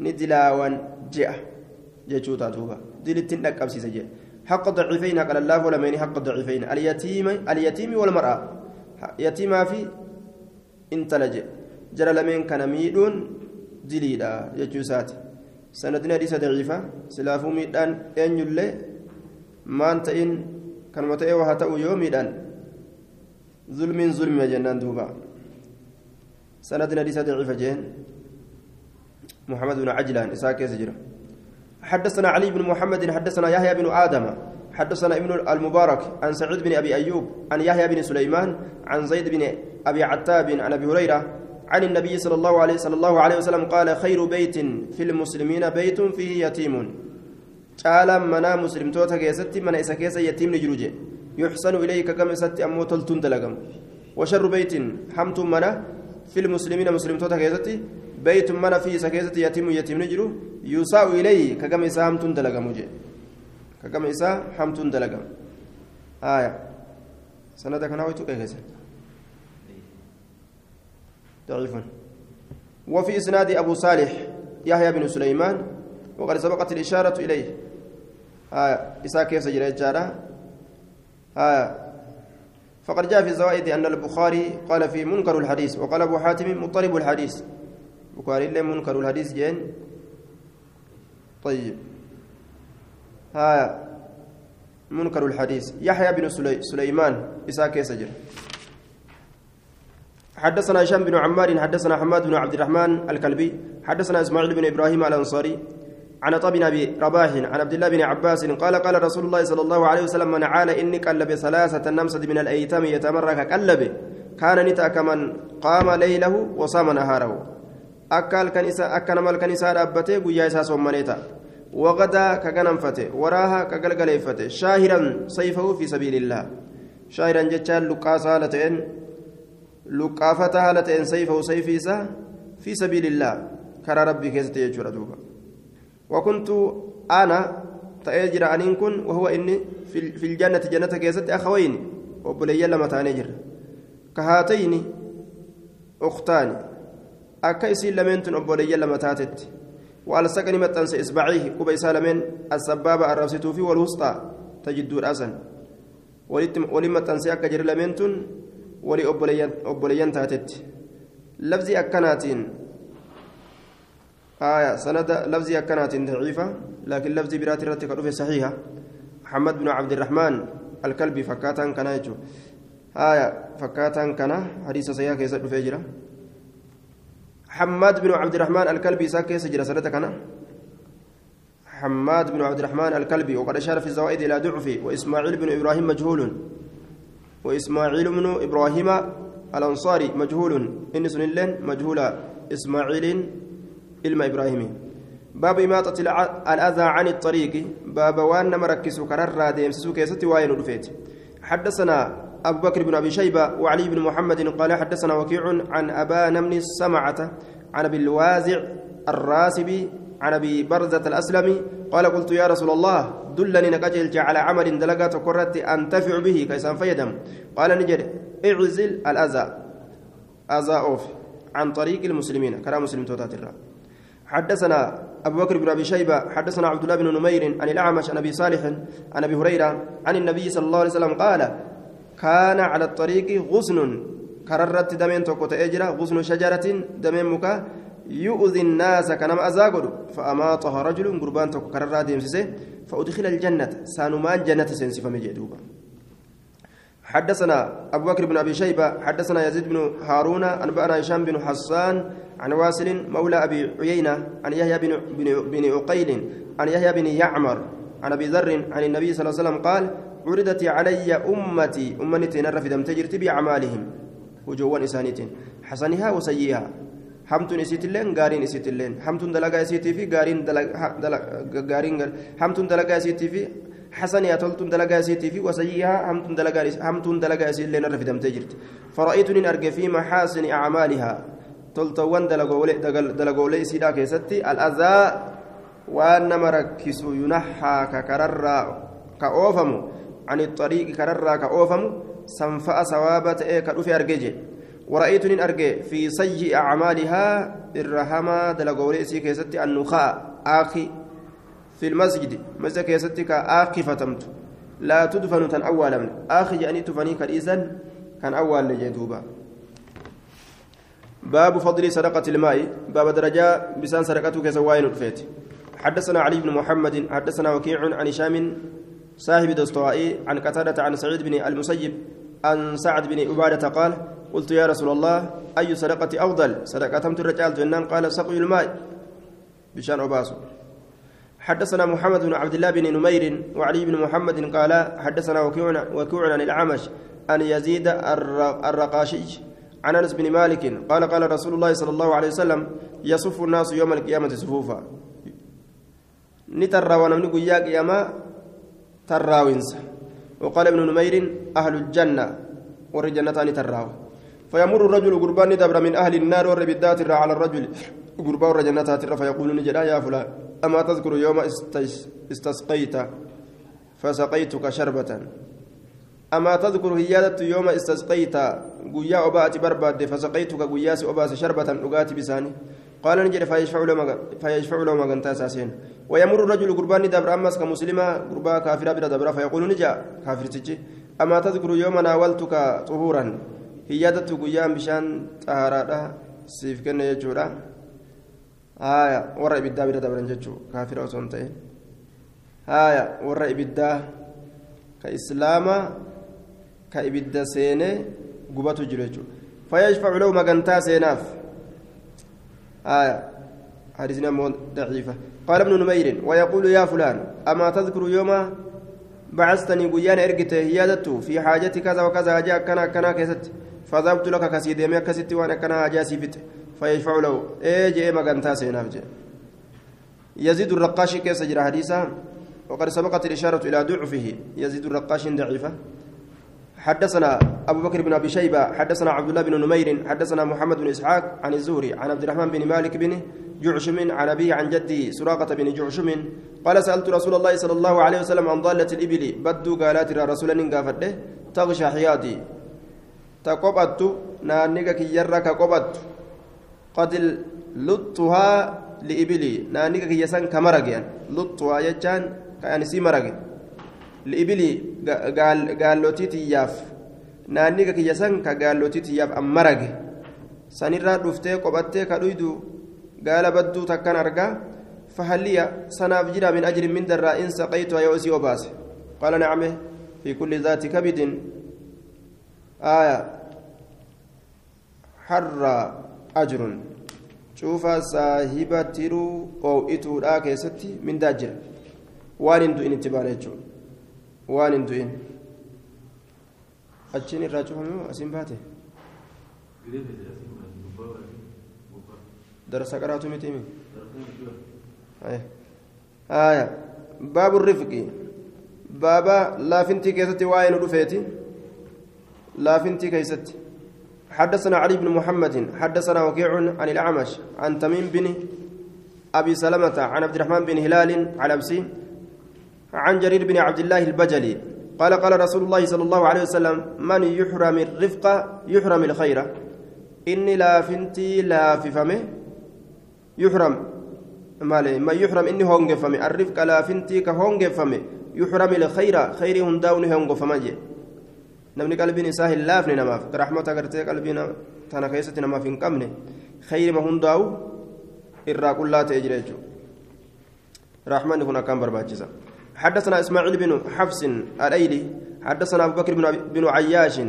Speaker 1: ندلاوان جاء. جاء توبا دلت أكبسيس جاء. حق الضعيفين قال الله ولمن حق الضعيفين اليتيم اليتيم والمرأة. يتيما في انتلج جرى لمن كان ميدون diliidha jechuu isaati sanadni hadiisa daciifa silaafuu miidhaan eenyullee maan ta'in kanuma ta'ee waa ta'u yoo miidhaan zulmiin zulmima jennaan duuba sanadni hadiisa daciifa jeen محمد بن عجلان يزجر حدثنا علي بن محمد حدثنا يحيى بن آدم حدثنا ابن المبارك عن سعيد بن أبي أيوب عن يحيى بن سليمان عن زيد بن أبي عتاب عن أبي هريرة عن النبي صلى الله عليه صلى الله عليه وسلم قال خير بيت في المسلمين بيت فيه يتيم. قال منا مسلم توتا كيستي من إسا كيس يتيم نجروجي يحسن إليك كم ستي أمو تلتون دلقم وشر بيت حمت منا في المسلمين مسلم توتا كيستي بيت منا فيه إسا كيستي يتيم يتيم نجرو يساء إليه ككم إسا حمتون دلقم وجي ككم إسا حمتون دلقم آية. سندك ناويتو كيسي ضعيف وفي إسناد أبو صالح يحيى بن سليمان وقد سبقت الإشارة إليه. آه إساء كيف سجل الجارة آه فقد جاء في الزوائد أن البخاري قال في منكر الحديث وقال أبو حاتم مضطرب الحديث. بخاري منكر الحديث جين؟ طيب. آه منكر الحديث. يحيى بن سلي... سليمان إساء كيف سجل حدثنا هشام بن عمار حدثنا حماد بن عبد الرحمن الكلبي حدثنا إسماعيل بن إبراهيم الأنصاري عن طب أبي رباح عن عبد الله بن عباس قال قال رسول الله صلى الله عليه وسلم من عال إني قلب ثلاثة نمسد من الأيتام يتمرك قلب كان نتا كمن قام ليله وصام نهاره. أكل كنيسة اكن مال كنيسة دابته غيا اسا صومنيتا وغدا كغنمفته وراها كغلغليفته شاهرا سيفه في سبيل الله شاهرا جتال لقاسا لتين لقافتها لتين سيفه سيفيسا في سبيل الله كرى ربي كيست يجور وكنت آنا تأجر أنين كن وهو إني في الجنة جنة كيست أخوين. وبلي لما تانجر كهاتين أختان. أكا إسين لمنتن وبلي لما تاتت. والسكن متنس إصبعيه كوبا سالمين السبابة الرفسة في والوسطى تجد الأسن. ولما تنسي أكا جر لمنتن ولي أبوليان تاتت. لفظي أكناتين. آية سند لفظي أكناتين ضعيفة لكن لفظي برات الرتي قد صحيحة. محمد بن عبد الرحمن الكلبي فكاتا كان يجو آية فكاتا كان حديث سيئة كيسة فجرة حماد بن عبد الرحمن الكلبي ساكي سجل سنة كان. حماد بن عبد الرحمن الكلبي وقد أشار في الزوائد إلى ضعفه وإسماعيل بن إبراهيم مجهول. وإسماعيل بن إبراهيم الأنصاري مجهول. إن سنلين مجهولا. إسماعيل إلما إبراهيم. باب إماطة الأذى عن الطريق. باب وأن مركز كرر ديمسسو كيستي رفيت. حدثنا أبو بكر بن أبي شيبة وعلي بن محمد قال حدثنا وكيع عن أبان من السمعة عن أبي الوازع الراسبي عن أبي برزة الأسلمي قال قلت يا رسول الله دلني نكجل على عمل دلقات قرت أنتفع به كيسان فيدم. قال نجد اعزل الأذى. أذى أوف. عن طريق المسلمين. كلام مسلم توتات حدثنا أبو بكر بن أبي شيبة حدثنا عبد الله بن نمير عن الأعمش عن أبي صالح عن أبي هريرة عن النبي صلى الله عليه وسلم قال كان على الطريق غصن كررت دمين توكو تأجرا غصن شجرة دمين مكا. يؤذي الناس كنما أزاغد فأماطها رجل قربان توكو كررا ديمسسه فأدخل الجنة. سانمان جنة سنسف مجدوبا حدثنا أبو بكر بن أبي شيبة حدثنا يزيد بن هارون أنبأنا هشام بن حسان عن واسل مولى أبي عيينة عن يحيى بن, بن عقيل عن يحيى بن يعمر عن أبي ذر عن النبي صلى الله عليه وسلم قال عرضت علي أمتي أمتي نرى في دم تجرت بأعمالهم. وجوان إسانيتين. حسنها وسيئها. hamtuun isiitilleen gaariin isiitilleen hamtuun dalagaa isiitii fi gaariin gaariin hamtuun dalagaa isiitii fi حسنية تلتون دلقا سيتي في وسيئها همتون دلقا همتون دلقا سيتي لنا رفي دم تجرت فرأيتني أرجع في محاسن أعمالها. تلتوان دلقولي دلقولي سيدا كيستي. الأذى وأن مركز ينحى ككرر كأوفم عن الطريق كرر كأوفم سنفأ سوابة إيه كأوفي أرجع ورأيتني أرجع في سيء أعمالها الرحمة دلقولي سي كيستي النخاء. آخي في المسجد مسجد كيستي كآخي فتمت. لا تدفن تن أولا من. آخي يعني تفني كالإذن كان أول لجدوبا. باب فضل صدقة الماء. باب درجة بسان صدقته كسوائن الفيت حدثنا علي بن محمد حدثنا وكيع عن هشام صاحب دستوائي عن قتادة عن سعيد بن المسيب عن سعد بن عبادة قال قلت يا رسول الله أي صدقة أفضل؟ صدقة تمت الرجال جنان قال سقي الماء. بشان أباسو حدثنا محمد بن عبد الله بن نمير وعلي بن محمد قال حدثنا وكيع عن الأعمش أن يزيد الرقاشي عن أنس بن مالك قال قال رسول الله صلى الله عليه وسلم يصف الناس يوم القيامة صفوفا. نترى ونمني قيا قياما تراوينس وقال ابن نمير أهل الجنة ورجنتان تراو فيمر الرجل قربان دبر من أهل النار والربدات على الرجل قربان رجنتات فيقول نجدا يا فلان أما تذكر يوم استسقيت فسقيتك شربة أما تذكر هيادة يوم استسقيت قويا أبات برباد فسقيتك قوياس أباس شربة أقات بساني قال نجد فيشفع له فيشفع له مغن تاساسين. ويمر الرجل قربان دبر أمس كمسلمة قربا كافرة بلا دبر فيقول نجا كافر تجي. أما تذكر يوم ناولتك طهورا هيادة قويا بشان طهارة سيف كن يجورا. jechuu kaafira osoo hin ta'in haaya warra ibiddaa ka islaama ka ibidda seenee gubatu jiru jechuudha فيشفع له مغنتا سيناف آية. حديثنا ضعيفة. قال ابن نمير ويقول يا فلان أما تذكر يوم بعثتني قيان إرقت هيادته في حاجتي كذا وكذا جاء كنا كنا كست فذهبت لك كسيدي ما كست وأنا كنا أجاسي فت فيشفع له. إيه جاء مغنتا سيناف جاء يزيد الرقاشي كيس جرى حديثا؟ وقد سبقت الإشارة إلى ضعفه. يزيد الرقاش ضعيفة. حدثنا أبو بكر بن أبي شيبة حدثنا عبد الله بن نمير حدثنا محمد بن إسحاق عن الزهري عن عبد الرحمن بن مالك بن جعشم عن أبيه عن جدي سراقة بن جعشم قال سألت رسول الله صلى الله عليه وسلم عن ضالة الإبل بدو قالات رسولا قافته تغشى حياتي. تقبضت نانيك كي يرك قبضت. قد لطها لإبلي نانيك كي يسان كمرق يعني. لطها يجان كأن سي liibilii gaallootii tiyyaaf naanni kiyya san ka gaallootii tiyyaaf ammarage sanirraa dhuftee qophattee ka dhuydu gaala badduu takkan argaa fahalliya sanaaf jira min ajrin min darraa in saqaytu yoo isii obaase. Qaala nacme fi kulli zaati kabidin. Aaya. Harra ajrun. Cuufa saahiba tiruu oo'ituudhaa keessatti mindaa jira waan hin in itti baana jechuudha. Waan hin du'in achiin irraa cufamu asiin baate darasa qaraatu miti mi aya baabu rifqi baaba laafintii keessatti waa'ee nu dhufeeti laafintii keessatti حدثنا علي بن محمد حدثنا وكيع عن الأعمش عن تميم بن أبي سلمة عن عبد الرحمن بن هلال على أبسي عن جرير بن عبد الله البجلي قال قال رسول الله صلى الله عليه وسلم من يحرم الرفق يحرم الخير. إني لا فنتي لا في فمه يحرم. مالي ما يحرم إني هونج فمه الرفق لا فنتي كهونج فمه يحرم الخير خير هنداون هونج فمه namni qalbiin isaa hin laafne namaaf rahmata agartee qalbii tana keessatti namaaf hin qabne khayrima hundaa'u irraa qullaa ta'e jira jechuudha rahmanni kun akkaan. حدثنا إسماعيل بن حفص الأيلي حدثنا أبو بكر بن, عياش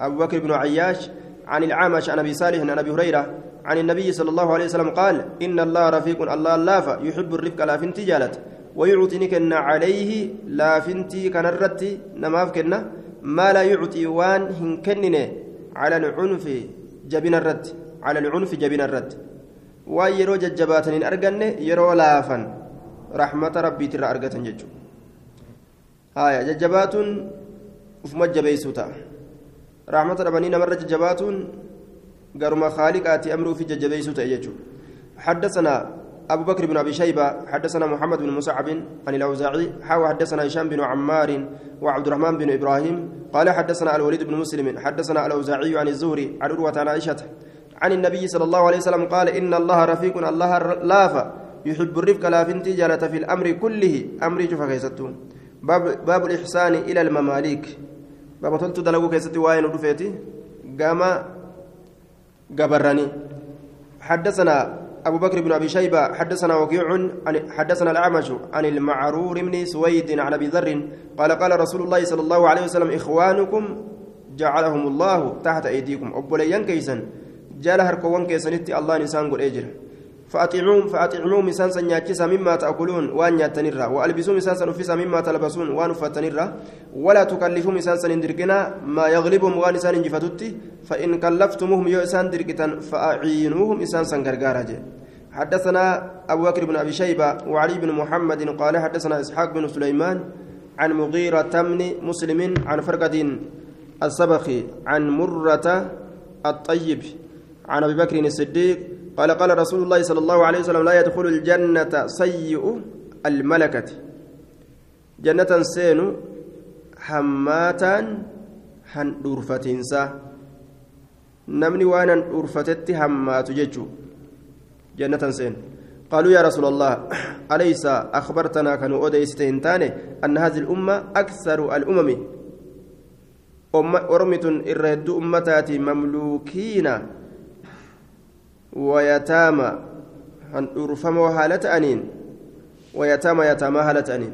Speaker 1: أبو بكر بن عياش عن العامش عن أبي صالح عن أبي هريرة عن النبي صلى الله عليه وسلم قال إن الله رفيق الله اللافة يحب الرفق لا فنتي جالت ويعطينك أن عليه لا فنتي كنرتي نماف كنا ما لا يعطي وان هنكنن على العنف جبين الرد على العنف جبين الرد ويرو ججباتن أرجن يرو لافن. Rahmata rabbiitirraa argatan jechuudha haaya jajjabaatuun ufuma jabeessuu ta'a rahmata dhabanii namarra jajjabaatuun garuma khaaliqaati amri ofii jajjabeessuu ta'e jechuudha حدثنا أبو بكر بن أبي شيبة حدثنا محمد بن مصعب عن الأوزاعي حاوى حدثنا هشام بن عمار وعبد الرحمن بن إبراهيم قال حدثنا الوليد بن مسلم حدثنا الأوزاعي عن الزهري عن عروة عن عائشة عن النبي صلى الله عليه وسلم قال إن الله رفيق الله لافا يحب الرفق لا فنتي جالة في الأمر كله أمر شوف كيستو. باب, باب الإحسان إلى المماليك. باب تلت دلقو كيستي وين ودفيتي. قام قبرني. حدثنا أبو بكر بن أبي شيبة حدثنا وكيع حدثنا الأعمش عن المعرور بن سويد عن أبي ذر قال قال رسول الله صلى الله عليه وسلم إخوانكم جعلهم الله تحت أيديكم. أبوليان كيسا جال هركوان كيسنتي الله نسان قل أجر. فأطعموهم فأطعموهم مسان سنياكسا مما تأكلون وأن يتنرى وألبسوا مسان سنفسا مما تلبسون وأن فتنرى ولا تكلفوا مسان سنندرقنا ما يغلبهم وأن سان انجفتت فإن كلفتموهم يؤسان درقتا فأعينوهم إسان سنقرقارا حدثنا أبو بكر بن أبي شيبة وعلي بن محمد قال حدثنا إسحاق بن سليمان عن مغيرة من مسلم عن فرقد السبخي عن مرة الطيب عن أبي بكر الصديق قال قال رسول الله صلى الله عليه وسلم لا يدخل الجنة سيء الملكة. جنة سين حماتا هن دورفتنسا نمني وأنا دورفتت حمات ججو جنة سين قالوا يا رسول الله أليس أخبرتنا كانوا أوديستين تاني أن هذه الأمة أكثر الأمم؟ أرمت إرهد أمتاتي مملوكين. ويتامى أن أرفموا هالة أنين. ويتامى يتامى هالة أنين.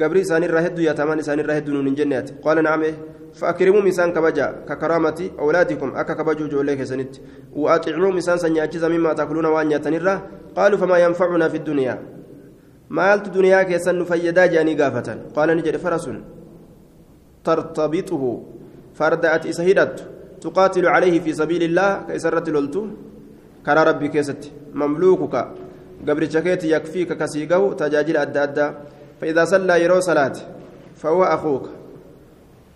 Speaker 1: قبري سان الرهد يا تمان سان الرهد نون جنات قال نعم فأكرموا مسان كبجا ككرامة أولادكم أكا كبجو جوليك سنت. وأطعموا مسان سنياتشز مما تأكلون وأن يتنرى قالوا فما ينفعنا في الدنيا. مالت دنيا كيسن نفيدا جاني قافة. قال نجد فرس ترتبطه. فردأت إسهدت تقاتل عليه في سبيل الله كيسرت لولتو كرى ربي كيست مملوكك قبر شكيت يكفيك كسيقه تجاجل أدى أدى فإذا صلى يرو صلاة فهو أخوك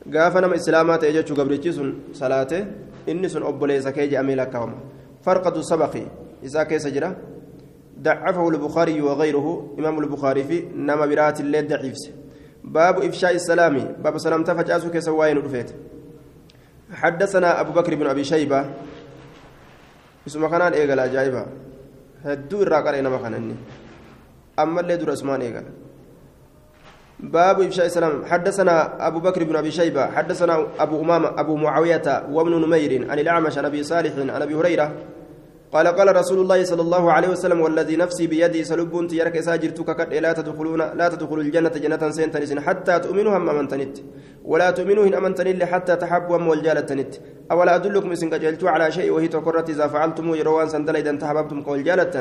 Speaker 1: gaafa nama islaamaa ta'e jechuu gabrichi sun salaate inni sun obboleessa kee jedhamee lakkaawama farqatu sabaqi isaa keessa jira. ضعفه البخاري وغيره إمام البخاري في نما برات الليل ضعيفس باب إفشاء السلام باب سلام تفجأسو كسواين رفيت حدثنا أبو بكر بن أبي شيبة اسمه كان إيقال أجايبا هدو الراقر إنما كان أما اللي دور اسمان إيقال باب إفشاء السلام حدثنا أبو بكر بن أبي شيبة حدثنا أبو أمامة أبو معاوية وابن نمير عن الأعمش عن أبي صالح عن أبي هريرة قال قال رسول الله صلى الله عليه وسلم والذي نفسي بيدي سلب تيرك ساجرتك قد لا تدخلون لا تدخلوا الجنة جنة سنتنس حتى تؤمنوا هم أمنتنت ولا تؤمنوا إن أمنتن حتى تحبوا هم والجالة أولا أدلكم إن على شيء وهي تقرت إذا فعلتم يروان سندل إذا تحببتم والجالة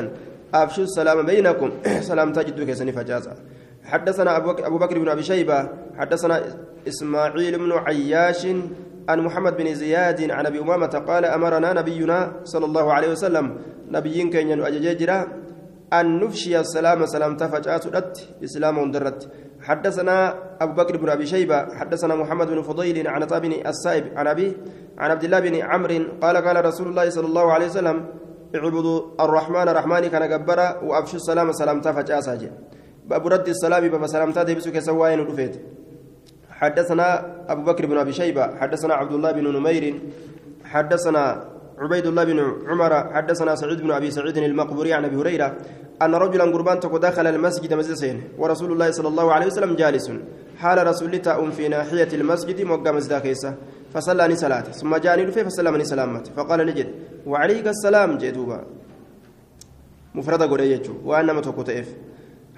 Speaker 1: أفشوا السلام بينكم. [clears throat] سلام تجدوا كسني فجازا حدثنا أبو بكر بن أبي شيبة. حدثنا إسماعيل بن عياش عن محمد بن زياد عن أبي أمامة قال أمرنا نبينا صلى الله عليه وسلم نبيين كان ينؤجججرا أن نفشي السلام سلام تفجأت رت إسلام درت حدثنا أبو بكر بن أبي شيبة حدثنا محمد بن فضيل عن بن السائب عن أبي عن عبد الله بن عمرو قال قال رسول الله صلى الله عليه وسلم اعبدوا الرحمن الرحمن كان جبرا وأبشوا السلام سلام تفجأ باب رد السلام باب سلامتا ديبسو كسواين رفيت حدثنا أبو بكر بن أبي شيبة حدثنا عبد الله بن نمير حدثنا عبيد الله بن عمر حدثنا سعيد بن أبي سعيد المقبوري عن أبي هريرة أن رجلا قربان دخل المسجد مسجد ورسول الله صلى الله عليه وسلم جالس. حال رسول تأم في ناحية المسجد موقع مسجد كيسة فصلى صلاة ثم جاءني رفي فسلمني سلامت فقال نجد وعليك السلام جدوبا مفردة قرية وأنا متوكو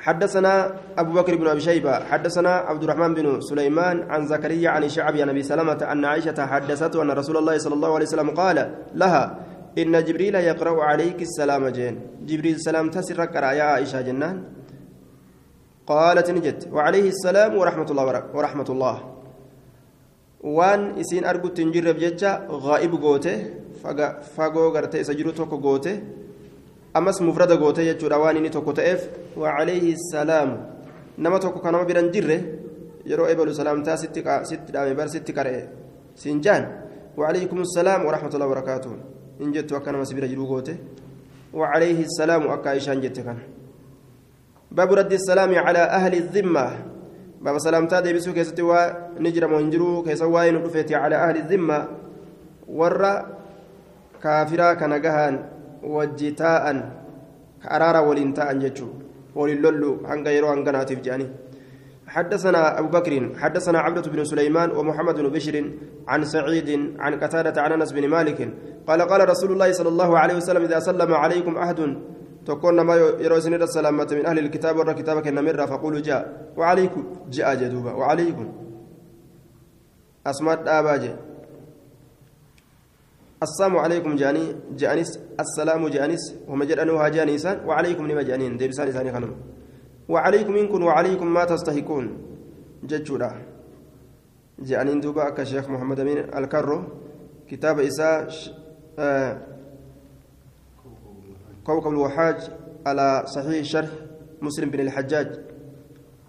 Speaker 1: حدثنا أبو بكر بن أبي شيبة حدثنا عبد الرحمن بن سليمان عن زكريا عن شعبي عن أبي سلمة أن عائشة حدثته أن رسول الله صلى الله عليه وسلم قال لها إن جبريل يقرأ عليك السلام جين. جبريل سلام تسر يا عائشة جنان. قالت نجت وعليه السلام ورحمة الله ورحمة الله. وان إسين أرجو تنجر بجتة غائب قوته فقو قرتي سجرو توكو قوته. Ammas mufrada gootee jechuudha waan inni tokko ta'eef wacalayhi salaamu nama tokko kan nama biran jirre yeroo ebalu salaamtaa sitti dhaame bar sitti qara'e. Siin jaan وعليكم السلام ورحمة الله وبركاته إن جت وكان مسبير جلوغوته وعليه السلام أكا إيشان جت كان باب رد السلام على أهل الذمة باب سلام تادي بسو كيستي ونجرم ونجرو كيسواين على أهل الذمة ورّا كافرا كنجهان wajji taa'an ka araara waliin taa'an jechuun waliin lollu hanga yeroo حدثنا أبو بكر حدثنا عبدة بن سليمان ومحمد بن بشر عن سعيد عن قتادة عن أنس بن مالك قال قال رسول الله صلى الله عليه وسلم إذا سلم عليكم أحد تكون ما يروسن السلامة من أهل الكتاب ورى كتابك النمرة فقولوا جاء. وعليكم جاء جدوبا وعليكم. أسماء آباجي السلام عليكم جاني جانيس السلام جانيس وما جدنوها جانيسان وعليكم لما جانين ديبسان ثاني خنم وعليكم إنكم وعليكم ما تستحقون ججودا. جانين دوبا كشيخ محمد أمين الكرو كتاب إساء آه كوكب الوحاج على صحيح شرح مسلم بن الحجاج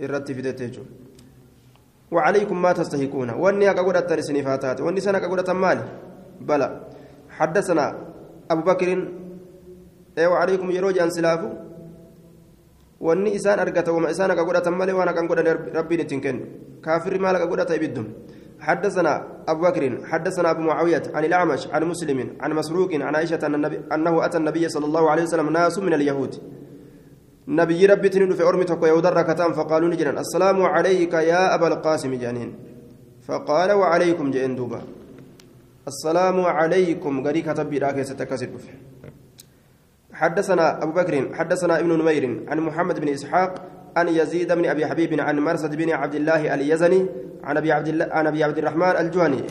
Speaker 1: الرتي في دتيجو. وعليكم ما تستحقون. واني أقول الترسني فاتات واني سنك أقول مالي. بلى. حدثنا أبو بكر ايوا عليكم يروج أن سلافو wanni isaan argata wama isaan akka godhatan malee waan akkan godhan rabbiin ittiin kennu kaafirri حدثنا أبو بكر حدثنا أبو معاوية عن الأعمش عن مسلم عن مسروق عن عائشة أن النبي أنه أتى النبي صلى الله عليه وسلم ناس من اليهود. نبي ربي تنين في أرمتك ويودر ركتان فقالوا نجرا السلام عليك يا أبا القاسم جانين فقال وعليكم جئن دوبا. السلام عليكم. غري كتب براك ستكسر حدثنا أبو بكر حدثنا ابن نمير عن محمد بن إسحاق عن يزيد بن أبي حبيب عن مرسد بن عبد الله اليزني عن أبي عبد الله عن أبي عبد الرحمن الجهني.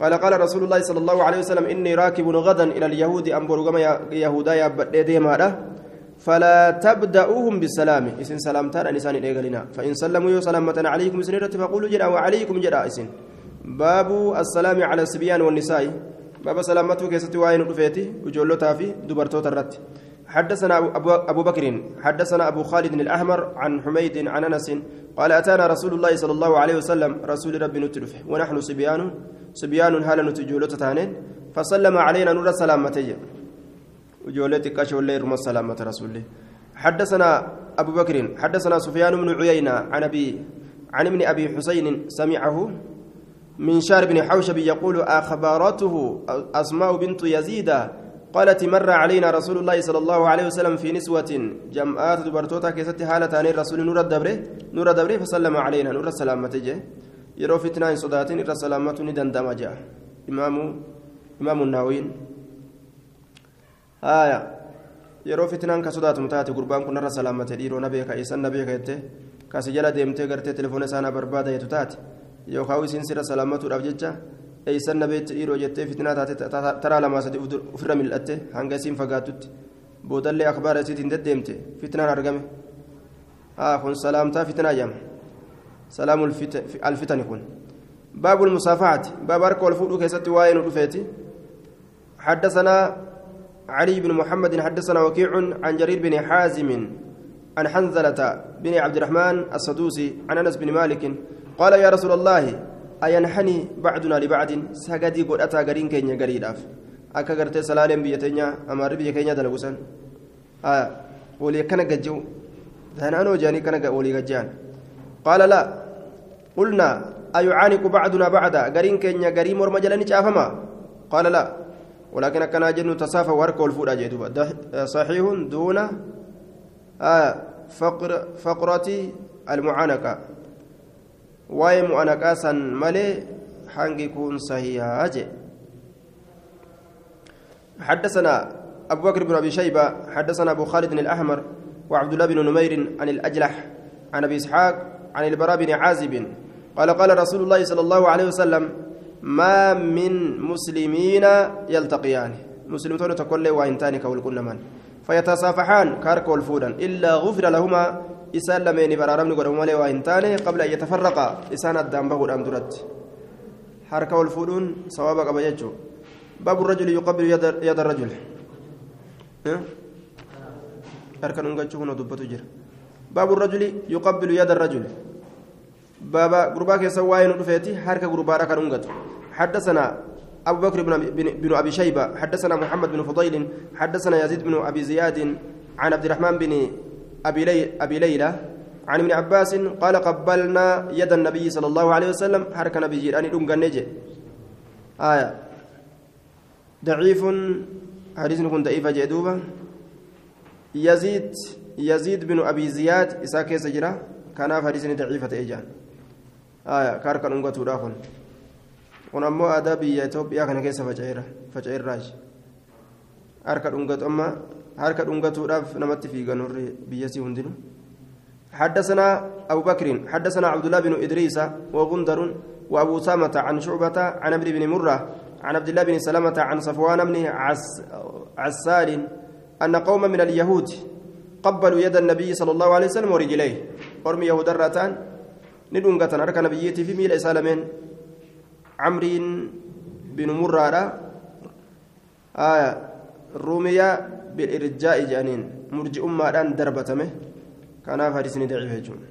Speaker 1: قال قال رسول الله صلى الله عليه وسلم إني راكب غدا إلى اليهود أنبر يهودا يا فلا تبدأوهم بالسلام. إسن سلامتان أنسان إيغالنا فإن سلموا سلامة عليكم سنيرة فقولوا جرا وعليكم جرا إسن. باب السلام على الصبيان والنساء باب سلامته كيستي واين رفيتي وجولتها في دبرتوت الرت حدثنا أبو, بكر حدثنا أبو خالد الأحمر عن حميد عن أنس قال أتانا رسول الله صلى الله عليه وسلم رسول ربي نتلفه ونحن صبيان صبيان هالا نتجولة تانين فسلم علينا نور السلامتي وجولتي كشف الليل رمى السلامة رسول حدثنا أبو بكر حدثنا سفيان بن عيينة عن أبي عن ابن أبي حسين سمعه من شار بن حوشب يقول أخبارته أسماء بنت يزيد قالت مر علينا رسول الله صلى الله عليه وسلم في نسوة جمعات دبرتوتا كيست حالة عن الرسول نور الدبره نور الدبره فسلم علينا نور السلامة جه يرو فتنة صداتين نور السلامة ندندم جاء إمام إمام النووين آية yeroo fitnaan ka sodaatamu taate gurbaan kun irra salaamate dhiiroo na beeka isan na beeka jette kasi jala deemtee gartee telefoona isaanaa barbaada jettu taate yookaan isiin sirra salaamatuudhaaf jecha eeysan na beekte dhiiroo jettee fitnaa taate taraa lamaa sadi ofirra mil'atte hanga isiin fagaatutti boodallee akbaara isiitiin deddeemte fitnaan argame kun salaamtaa fitnaa jedhama salaamu alfitani kun baabul musaafaati baaba harka ol fuudhuu keessatti waa'ee nu dhufeeti حدثنا علي بن محمد حدثنا وكيع عن جرير بن حازم عن حنزلة بن عبد الرحمن السدوسي عن أنس بن مالك قال يا رسول الله أينحني بعدنا لبعد؟ سجدي قد أتى قرين كينيا قريداف أكا قرتي سلالم بيتينيا أمار بي كينيا دلقسن آه ولي كان قجو. ثانانو جاني كان ولي قجان. قال لا. قلنا أيعانق بعدنا بعدا قرين كينيا قريم ورمجلني شافما؟ قال لا. ولكن كان جن تصافى ورك والفودا جدوبا صحيح دون آه فقر فقرة المعانقة. واي معانقة سن ملي حنق يكون صحيحة حدثنا أبو بكر بن أبي شيبة حدثنا أبو خالد الأحمر وعبد الله بن نمير عن الأجلح عن أبي إسحاق عن البراء بن عازب قال قال رسول الله صلى الله عليه وسلم ما من مسلمين يلتقيان مسلمون تقول وإنتان كول كل من فيتصافحان كارك والفودا إلا غفر لهما إسان لمن برارم نقول مالي وإنتان قبل أن يتفرقا. إسان الدم بهود أمدرت حركة والفودون صوابك أبججو باب الرجل يقبل يد, يد الرجل. حركة نقول ودبته جر. باب الرجل يقبل يد الرجل. بابا غرباك يسوي نطفيتي حركة غربا ركن نقط حدثنا أبو بكر بن, بن أبي شيبة حدثنا محمد بن فضيل حدثنا يزيد بن أبي زياد عن عبد الرحمن بن أبي, لي أبي ليلى عن ابن عباس قال قبلنا يد النبي صلى الله عليه وسلم حركة نبي جيراني نجي آية. ضعيف حديث كن ضعيف جدوبة يزيد يزيد بن أبي زياد إساك سجرة كان حديث ضعيفة إيجان آية. كاركا توداخن. Kun ammoo aadaa biyya Itoophiyaa kana keessa faca'eerraaji harka dhungatu amma harka dhungatuudhaaf namatti fiigan warri biyyasii hundinu حدثنا أبو بكر حدثنا عبد الله بن إدريس وغندر وأبو سامة عن شعبة عن عمرو بن مرة عن عبد الله بن سلمة عن صفوان بن عس عسال أن قوما من اليهود قبلوا يد النبي صلى الله عليه وسلم ورجليه ورمي يهود الراتان ندونغة أركى نبيتي في ميل سالمين camriin binu murraadha. Ruumiyaa bilirjaa'i jedhaniin murji'ummaadhaan darbatame. Kanaaf hadisni daciif jechuudha.